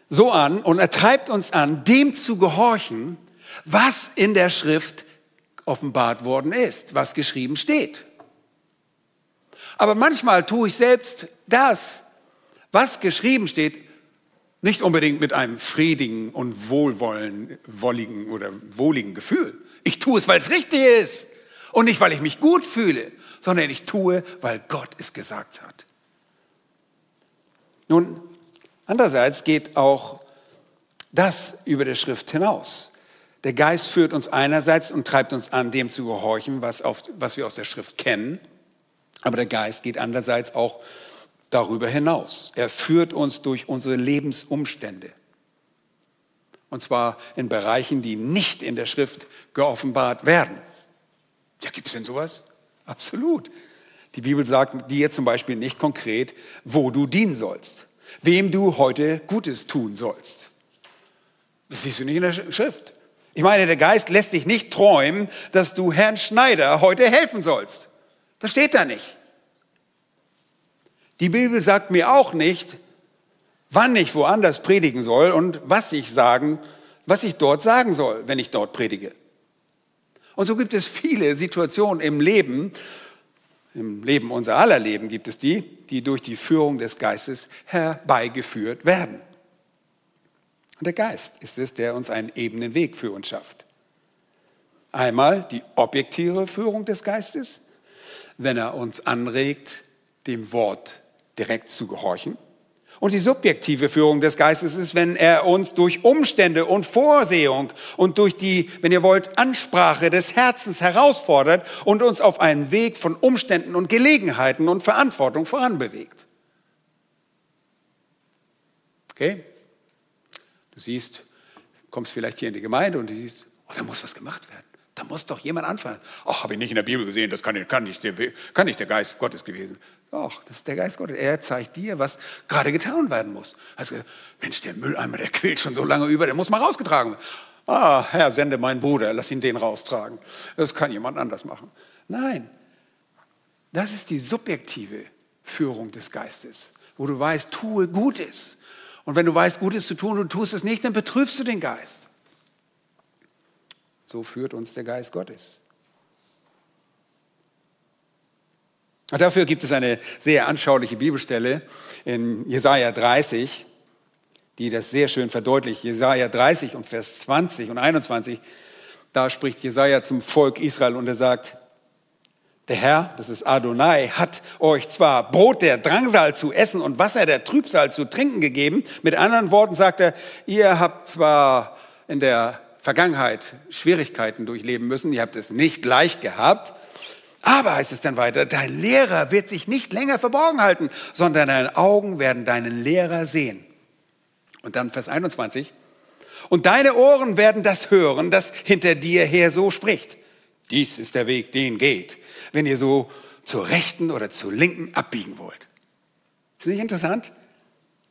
so an und er treibt uns an, dem zu gehorchen, was in der Schrift offenbart worden ist, was geschrieben steht. Aber manchmal tue ich selbst das, was geschrieben steht, nicht unbedingt mit einem friedigen und wohlwolligen oder wohligen Gefühl. Ich tue es, weil es richtig ist und nicht, weil ich mich gut fühle, sondern ich tue, weil Gott es gesagt hat. Nun, andererseits geht auch das über der Schrift hinaus. Der Geist führt uns einerseits und treibt uns an, dem zu gehorchen, was, auf, was wir aus der Schrift kennen. Aber der Geist geht andererseits auch darüber hinaus. Er führt uns durch unsere Lebensumstände. Und zwar in Bereichen, die nicht in der Schrift geoffenbart werden. Ja, gibt es denn sowas? Absolut. Die Bibel sagt dir zum Beispiel nicht konkret, wo du dienen sollst, wem du heute Gutes tun sollst. Das siehst du nicht in der Schrift. Ich meine, der Geist lässt dich nicht träumen, dass du Herrn Schneider heute helfen sollst. Das steht da nicht. Die Bibel sagt mir auch nicht, wann ich woanders predigen soll und was ich sagen, was ich dort sagen soll, wenn ich dort predige. Und so gibt es viele Situationen im Leben, im Leben unser aller Leben gibt es die, die durch die Führung des Geistes herbeigeführt werden. Und der Geist ist es, der uns einen ebenen Weg für uns schafft. Einmal die objektive Führung des Geistes wenn er uns anregt, dem Wort direkt zu gehorchen. Und die subjektive Führung des Geistes ist, wenn er uns durch Umstände und Vorsehung und durch die, wenn ihr wollt, Ansprache des Herzens herausfordert und uns auf einen Weg von Umständen und Gelegenheiten und Verantwortung voranbewegt. Okay? Du siehst, kommst vielleicht hier in die Gemeinde und du siehst, oh, da muss was gemacht werden. Da muss doch jemand anfangen. Ach, habe ich nicht in der Bibel gesehen, das kann, kann, nicht, der, kann nicht der Geist Gottes gewesen. Doch, das ist der Geist Gottes. Er zeigt dir, was gerade getan werden muss. Also, Mensch, der Mülleimer, der quillt schon so lange über, der muss mal rausgetragen werden. Ah, Herr, sende meinen Bruder, lass ihn den raustragen. Das kann jemand anders machen. Nein, das ist die subjektive Führung des Geistes, wo du weißt, tue Gutes. Und wenn du weißt, Gutes zu tun und du tust es nicht, dann betrübst du den Geist. So führt uns der Geist Gottes. Dafür gibt es eine sehr anschauliche Bibelstelle in Jesaja 30, die das sehr schön verdeutlicht. Jesaja 30 und Vers 20 und 21, da spricht Jesaja zum Volk Israel und er sagt, der Herr, das ist Adonai, hat euch zwar Brot der Drangsal zu essen und Wasser der Trübsal zu trinken gegeben. Mit anderen Worten sagt er, ihr habt zwar in der Vergangenheit Schwierigkeiten durchleben müssen. Ihr habt es nicht leicht gehabt. Aber heißt es dann weiter, dein Lehrer wird sich nicht länger verborgen halten, sondern deine Augen werden deinen Lehrer sehen. Und dann Vers 21. Und deine Ohren werden das hören, das hinter dir her so spricht. Dies ist der Weg, den geht, wenn ihr so zur rechten oder zur linken abbiegen wollt. Ist nicht interessant?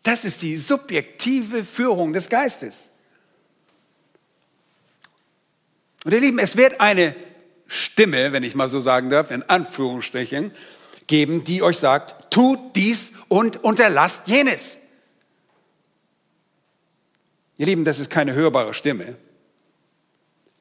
Das ist die subjektive Führung des Geistes. Und ihr Lieben, es wird eine Stimme, wenn ich mal so sagen darf, in Anführungsstrichen, geben, die euch sagt, tut dies und unterlasst jenes. Ihr Lieben, das ist keine hörbare Stimme,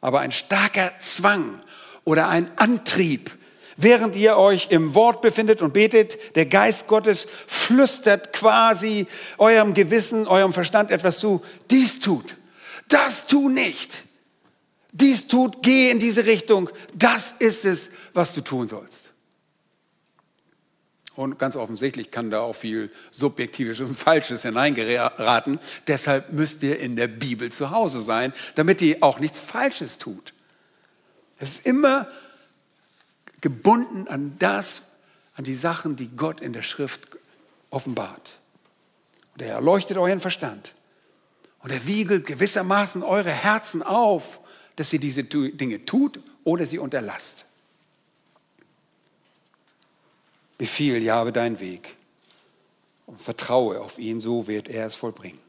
aber ein starker Zwang oder ein Antrieb, während ihr euch im Wort befindet und betet, der Geist Gottes flüstert quasi eurem Gewissen, eurem Verstand etwas zu, dies tut, das tu nicht dies tut, geh in diese Richtung. Das ist es, was du tun sollst. Und ganz offensichtlich kann da auch viel Subjektives und Falsches hineingeraten. Deshalb müsst ihr in der Bibel zu Hause sein, damit ihr auch nichts Falsches tut. Es ist immer gebunden an das, an die Sachen, die Gott in der Schrift offenbart. Und er erleuchtet euren Verstand. Und er wiegelt gewissermaßen eure Herzen auf dass ihr diese Dinge tut oder sie unterlasst. Befiehl Jahwe deinen Weg und vertraue auf ihn, so wird er es vollbringen.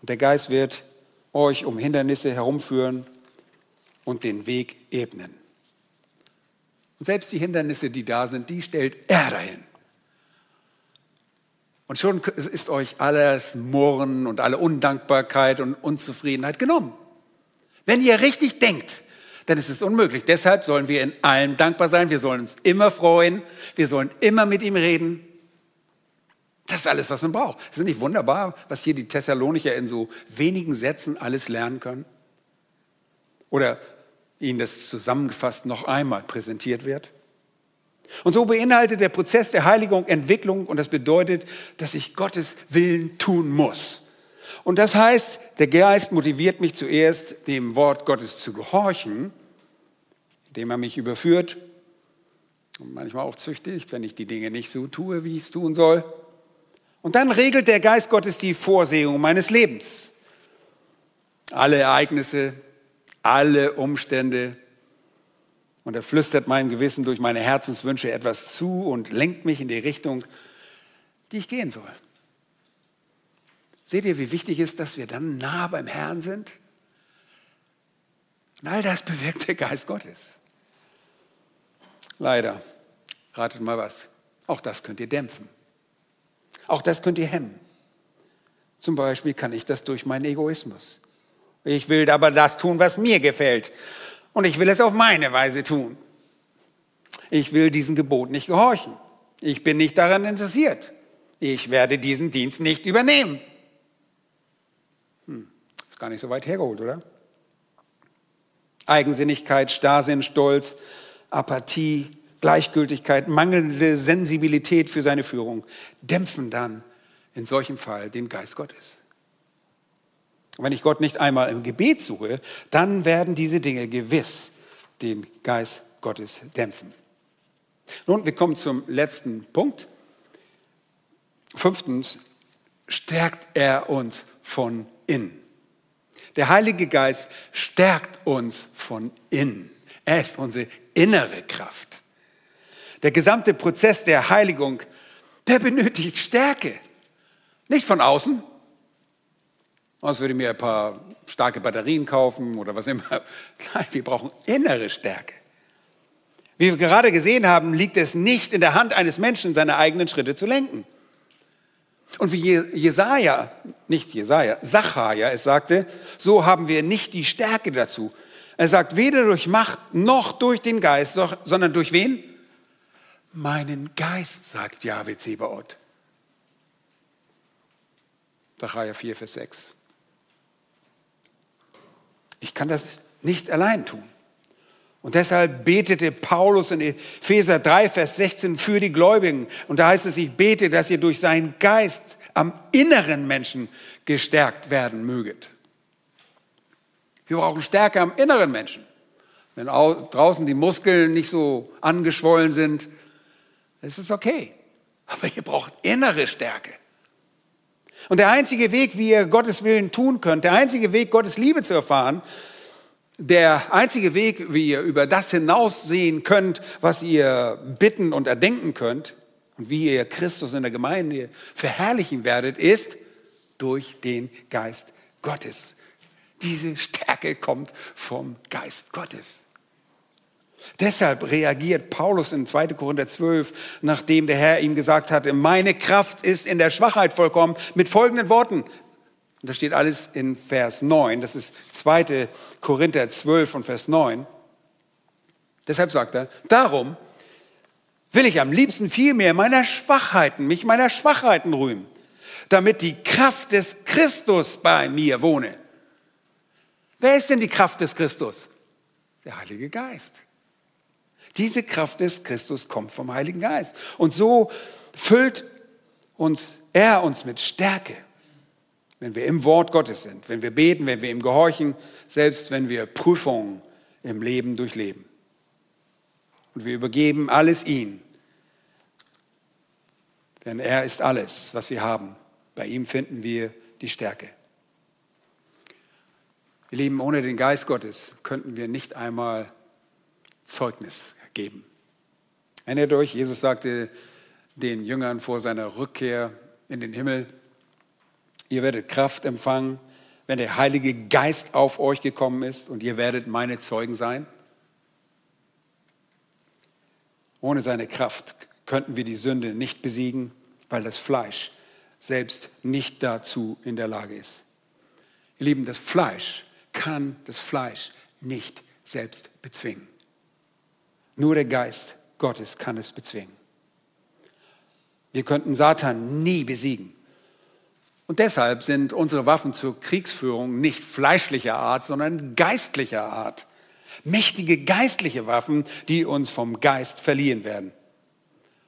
Und der Geist wird euch um Hindernisse herumführen und den Weg ebnen. Und selbst die Hindernisse, die da sind, die stellt er dahin. Und schon ist euch alles Murren und alle Undankbarkeit und Unzufriedenheit genommen. Wenn ihr richtig denkt, dann ist es unmöglich. Deshalb sollen wir in allem dankbar sein. Wir sollen uns immer freuen. Wir sollen immer mit ihm reden. Das ist alles, was man braucht. Ist es nicht wunderbar, was hier die Thessalonicher in so wenigen Sätzen alles lernen können? Oder ihnen das zusammengefasst noch einmal präsentiert wird? Und so beinhaltet der Prozess der Heiligung Entwicklung und das bedeutet, dass ich Gottes Willen tun muss. Und das heißt, der Geist motiviert mich zuerst, dem Wort Gottes zu gehorchen, indem er mich überführt und manchmal auch züchtigt, wenn ich die Dinge nicht so tue, wie ich es tun soll. Und dann regelt der Geist Gottes die Vorsehung meines Lebens. Alle Ereignisse, alle Umstände, und er flüstert meinem Gewissen durch meine Herzenswünsche etwas zu und lenkt mich in die Richtung, die ich gehen soll. Seht ihr, wie wichtig ist, dass wir dann nah beim Herrn sind? Und all das bewirkt der Geist Gottes. Leider, ratet mal was, auch das könnt ihr dämpfen. Auch das könnt ihr hemmen. Zum Beispiel kann ich das durch meinen Egoismus. Ich will aber das tun, was mir gefällt. Und ich will es auf meine Weise tun. Ich will diesem Gebot nicht gehorchen. Ich bin nicht daran interessiert. Ich werde diesen Dienst nicht übernehmen. Gar nicht so weit hergeholt, oder? Eigensinnigkeit, Starrsinn, Stolz, Apathie, Gleichgültigkeit, mangelnde Sensibilität für seine Führung dämpfen dann in solchem Fall den Geist Gottes. Wenn ich Gott nicht einmal im Gebet suche, dann werden diese Dinge gewiss den Geist Gottes dämpfen. Nun, wir kommen zum letzten Punkt. Fünftens, stärkt er uns von innen. Der Heilige Geist stärkt uns von innen. Er ist unsere innere Kraft. Der gesamte Prozess der Heiligung, der benötigt Stärke. Nicht von außen, Sonst würde ich mir ein paar starke Batterien kaufen oder was immer. Nein, wir brauchen innere Stärke. Wie wir gerade gesehen haben, liegt es nicht in der Hand eines Menschen, seine eigenen Schritte zu lenken. Und wie Jesaja, nicht Jesaja, Sacharja es sagte, so haben wir nicht die Stärke dazu. Er sagt, weder durch Macht noch durch den Geist, sondern durch wen? Meinen Geist, sagt Jahwe Zebaoth. Sacharja 4, Vers 6. Ich kann das nicht allein tun. Und deshalb betete Paulus in Epheser 3, Vers 16 für die Gläubigen. Und da heißt es, ich bete, dass ihr durch seinen Geist am inneren Menschen gestärkt werden möget. Wir brauchen Stärke am inneren Menschen. Wenn draußen die Muskeln nicht so angeschwollen sind, ist es okay. Aber ihr braucht innere Stärke. Und der einzige Weg, wie ihr Gottes Willen tun könnt, der einzige Weg, Gottes Liebe zu erfahren, der einzige Weg, wie ihr über das hinaussehen könnt, was ihr bitten und erdenken könnt, und wie ihr Christus in der Gemeinde verherrlichen werdet, ist durch den Geist Gottes. Diese Stärke kommt vom Geist Gottes. Deshalb reagiert Paulus in 2. Korinther 12, nachdem der Herr ihm gesagt hatte, meine Kraft ist in der Schwachheit vollkommen, mit folgenden Worten. Und das steht alles in Vers 9, das ist 2. Korinther 12 und Vers 9. Deshalb sagt er, darum will ich am liebsten viel mehr meiner Schwachheiten, mich meiner Schwachheiten rühmen, damit die Kraft des Christus bei mir wohne. Wer ist denn die Kraft des Christus? Der Heilige Geist. Diese Kraft des Christus kommt vom Heiligen Geist. Und so füllt uns er uns mit Stärke, wenn wir im Wort Gottes sind, wenn wir beten, wenn wir ihm gehorchen, selbst wenn wir Prüfungen im Leben durchleben. Und wir übergeben alles ihm. Denn er ist alles, was wir haben. Bei ihm finden wir die Stärke. Ihr Lieben, ohne den Geist Gottes könnten wir nicht einmal Zeugnis geben. Erinnert euch, Jesus sagte den Jüngern vor seiner Rückkehr in den Himmel, ihr werdet Kraft empfangen, wenn der Heilige Geist auf euch gekommen ist und ihr werdet meine Zeugen sein. Ohne seine Kraft könnten wir die Sünde nicht besiegen, weil das Fleisch selbst nicht dazu in der Lage ist. Ihr Lieben, das Fleisch kann das Fleisch nicht selbst bezwingen. Nur der Geist Gottes kann es bezwingen. Wir könnten Satan nie besiegen. Und deshalb sind unsere Waffen zur Kriegsführung nicht fleischlicher Art, sondern geistlicher Art. Mächtige geistliche Waffen, die uns vom Geist verliehen werden.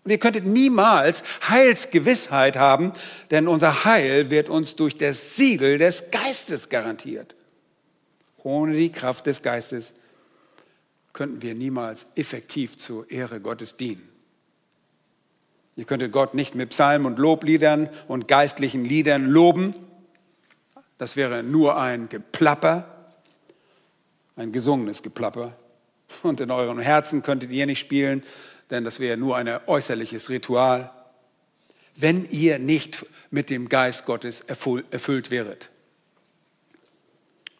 Und ihr könntet niemals Heilsgewissheit haben, denn unser Heil wird uns durch das Siegel des Geistes garantiert. Ohne die Kraft des Geistes könnten wir niemals effektiv zur Ehre Gottes dienen. Ihr könntet Gott nicht mit Psalmen und Lobliedern und geistlichen Liedern loben. Das wäre nur ein Geplapper, ein gesungenes Geplapper. Und in euren Herzen könntet ihr nicht spielen, denn das wäre nur ein äußerliches Ritual, wenn ihr nicht mit dem Geist Gottes erfüllt wäret.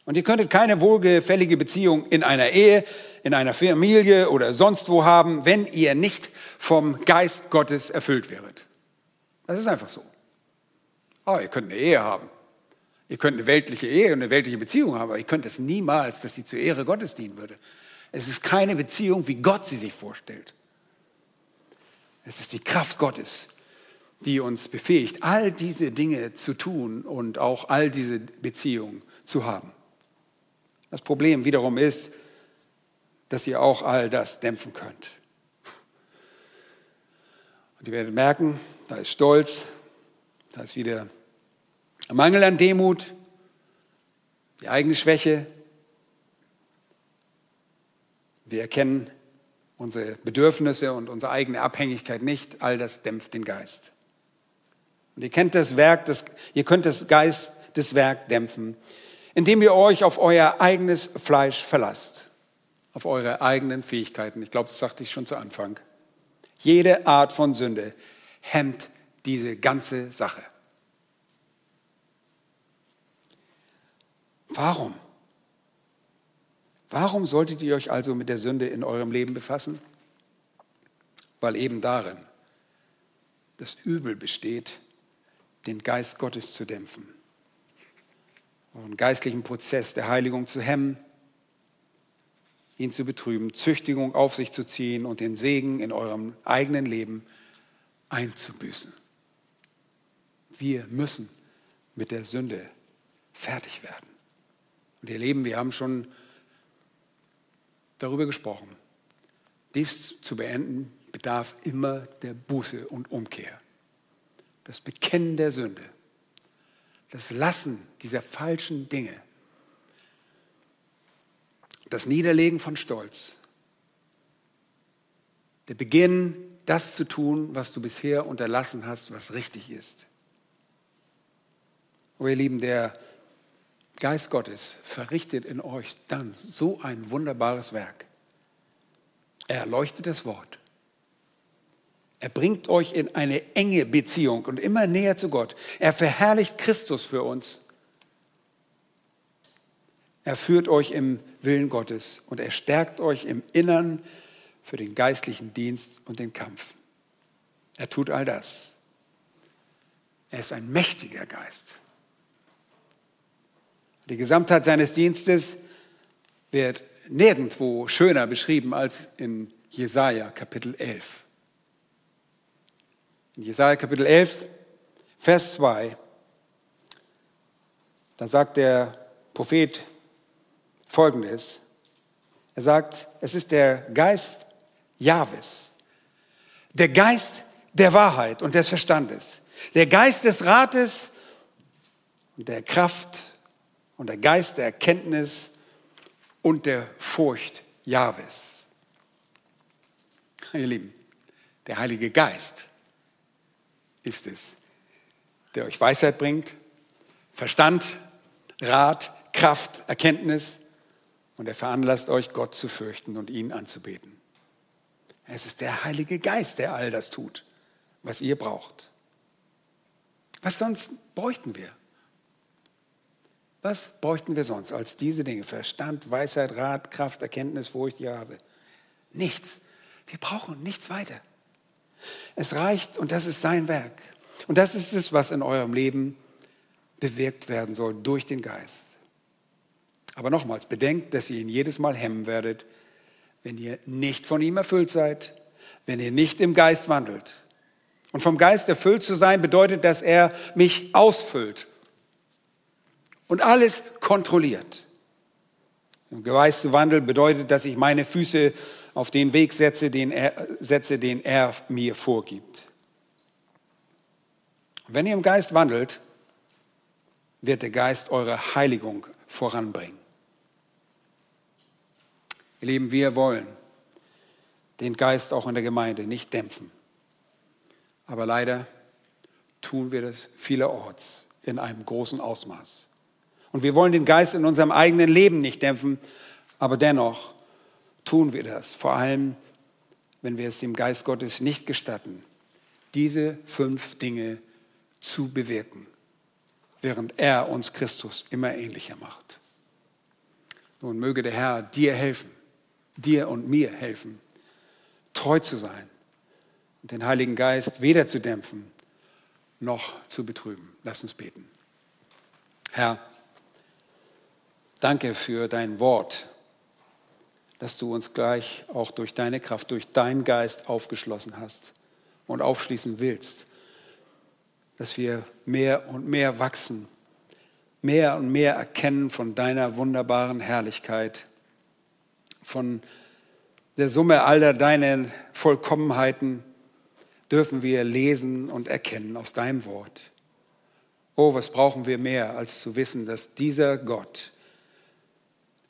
Und ihr könntet keine wohlgefällige Beziehung in einer Ehe, in einer Familie oder sonst wo haben, wenn ihr nicht vom Geist Gottes erfüllt wäret. Das ist einfach so. Oh, ihr könnt eine Ehe haben. Ihr könnt eine weltliche Ehe und eine weltliche Beziehung haben, aber ihr könnt es niemals, dass sie zur Ehre Gottes dienen würde. Es ist keine Beziehung, wie Gott sie sich vorstellt. Es ist die Kraft Gottes, die uns befähigt, all diese Dinge zu tun und auch all diese Beziehungen zu haben. Das Problem wiederum ist, dass ihr auch all das dämpfen könnt. Und ihr werdet merken, da ist Stolz, da ist wieder Mangel an Demut, die eigene Schwäche. Wir erkennen unsere Bedürfnisse und unsere eigene Abhängigkeit nicht. All das dämpft den Geist. Und ihr kennt das Werk, das, ihr könnt das Geist des Werk dämpfen, indem ihr euch auf euer eigenes Fleisch verlasst, auf eure eigenen Fähigkeiten. Ich glaube, das sagte ich schon zu Anfang. Jede Art von Sünde hemmt diese ganze Sache. Warum? Warum solltet ihr euch also mit der Sünde in eurem Leben befassen? Weil eben darin das Übel besteht, den Geist Gottes zu dämpfen euren geistlichen Prozess der Heiligung zu hemmen, ihn zu betrüben, Züchtigung auf sich zu ziehen und den Segen in eurem eigenen Leben einzubüßen. Wir müssen mit der Sünde fertig werden. Und ihr Leben, wir haben schon darüber gesprochen. Dies zu beenden bedarf immer der Buße und Umkehr. Das Bekennen der Sünde das Lassen dieser falschen Dinge, das Niederlegen von Stolz, der Beginn, das zu tun, was du bisher unterlassen hast, was richtig ist. Oh ihr Lieben, der Geist Gottes verrichtet in euch dann so ein wunderbares Werk. Er erleuchtet das Wort. Er bringt euch in eine enge Beziehung und immer näher zu Gott. Er verherrlicht Christus für uns. Er führt euch im Willen Gottes und er stärkt euch im Innern für den geistlichen Dienst und den Kampf. Er tut all das. Er ist ein mächtiger Geist. Die Gesamtheit seines Dienstes wird nirgendwo schöner beschrieben als in Jesaja Kapitel 11. In Jesaja Kapitel 11, Vers 2, da sagt der Prophet Folgendes. Er sagt, es ist der Geist Jahwes, der Geist der Wahrheit und des Verstandes, der Geist des Rates und der Kraft und der Geist der Erkenntnis und der Furcht Jahwes. Ihr Lieben, der Heilige Geist ist es, der euch Weisheit bringt, Verstand, Rat, Kraft, Erkenntnis und er veranlasst euch, Gott zu fürchten und ihn anzubeten. Es ist der Heilige Geist, der all das tut, was ihr braucht. Was sonst bräuchten wir? Was bräuchten wir sonst als diese Dinge? Verstand, Weisheit, Rat, Kraft, Erkenntnis, Furcht, Jahwe. Nichts. Wir brauchen nichts weiter. Es reicht und das ist sein Werk. Und das ist es, was in eurem Leben bewirkt werden soll durch den Geist. Aber nochmals, bedenkt, dass ihr ihn jedes Mal hemmen werdet, wenn ihr nicht von ihm erfüllt seid, wenn ihr nicht im Geist wandelt. Und vom Geist erfüllt zu sein bedeutet, dass er mich ausfüllt und alles kontrolliert. Im Geist zu wandeln bedeutet, dass ich meine Füße auf den Weg setze, den er, setze, den er mir vorgibt. Wenn ihr im Geist wandelt, wird der Geist eure Heiligung voranbringen. Ihr Lieben, wir wollen den Geist auch in der Gemeinde nicht dämpfen. Aber leider tun wir das vielerorts in einem großen Ausmaß. Und wir wollen den Geist in unserem eigenen Leben nicht dämpfen, aber dennoch tun wir das, vor allem wenn wir es dem Geist Gottes nicht gestatten, diese fünf Dinge zu bewirken, während er uns Christus immer ähnlicher macht. Nun möge der Herr dir helfen, dir und mir helfen, treu zu sein und den Heiligen Geist weder zu dämpfen noch zu betrüben. Lass uns beten. Herr, danke für dein Wort dass du uns gleich auch durch deine Kraft, durch deinen Geist aufgeschlossen hast und aufschließen willst, dass wir mehr und mehr wachsen, mehr und mehr erkennen von deiner wunderbaren Herrlichkeit, von der Summe aller deiner Vollkommenheiten dürfen wir lesen und erkennen aus deinem Wort. Oh, was brauchen wir mehr, als zu wissen, dass dieser Gott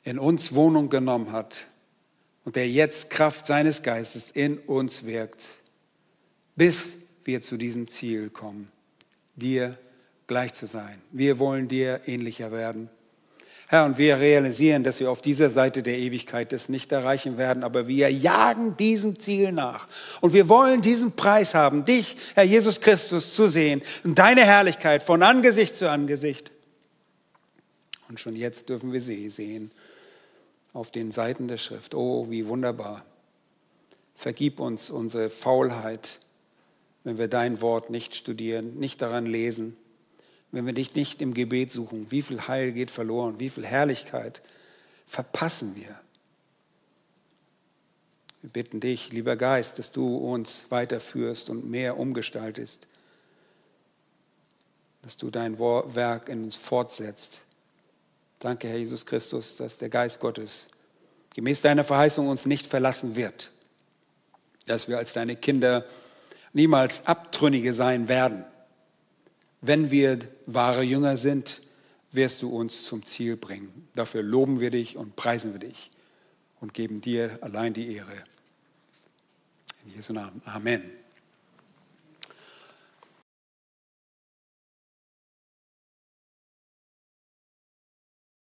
in uns Wohnung genommen hat, und der jetzt Kraft seines Geistes in uns wirkt, bis wir zu diesem Ziel kommen, dir gleich zu sein. Wir wollen dir ähnlicher werden. Herr, und wir realisieren, dass wir auf dieser Seite der Ewigkeit das nicht erreichen werden, aber wir jagen diesem Ziel nach. Und wir wollen diesen Preis haben, dich, Herr Jesus Christus, zu sehen und deine Herrlichkeit von Angesicht zu Angesicht. Und schon jetzt dürfen wir sie sehen auf den Seiten der Schrift. Oh, wie wunderbar. Vergib uns unsere Faulheit, wenn wir dein Wort nicht studieren, nicht daran lesen, wenn wir dich nicht im Gebet suchen. Wie viel Heil geht verloren, wie viel Herrlichkeit verpassen wir. Wir bitten dich, lieber Geist, dass du uns weiterführst und mehr umgestaltest, dass du dein Werk in uns fortsetzt Danke, Herr Jesus Christus, dass der Geist Gottes gemäß deiner Verheißung uns nicht verlassen wird, dass wir als deine Kinder niemals Abtrünnige sein werden. Wenn wir wahre Jünger sind, wirst du uns zum Ziel bringen. Dafür loben wir dich und preisen wir dich und geben dir allein die Ehre. In Jesu Namen. Amen.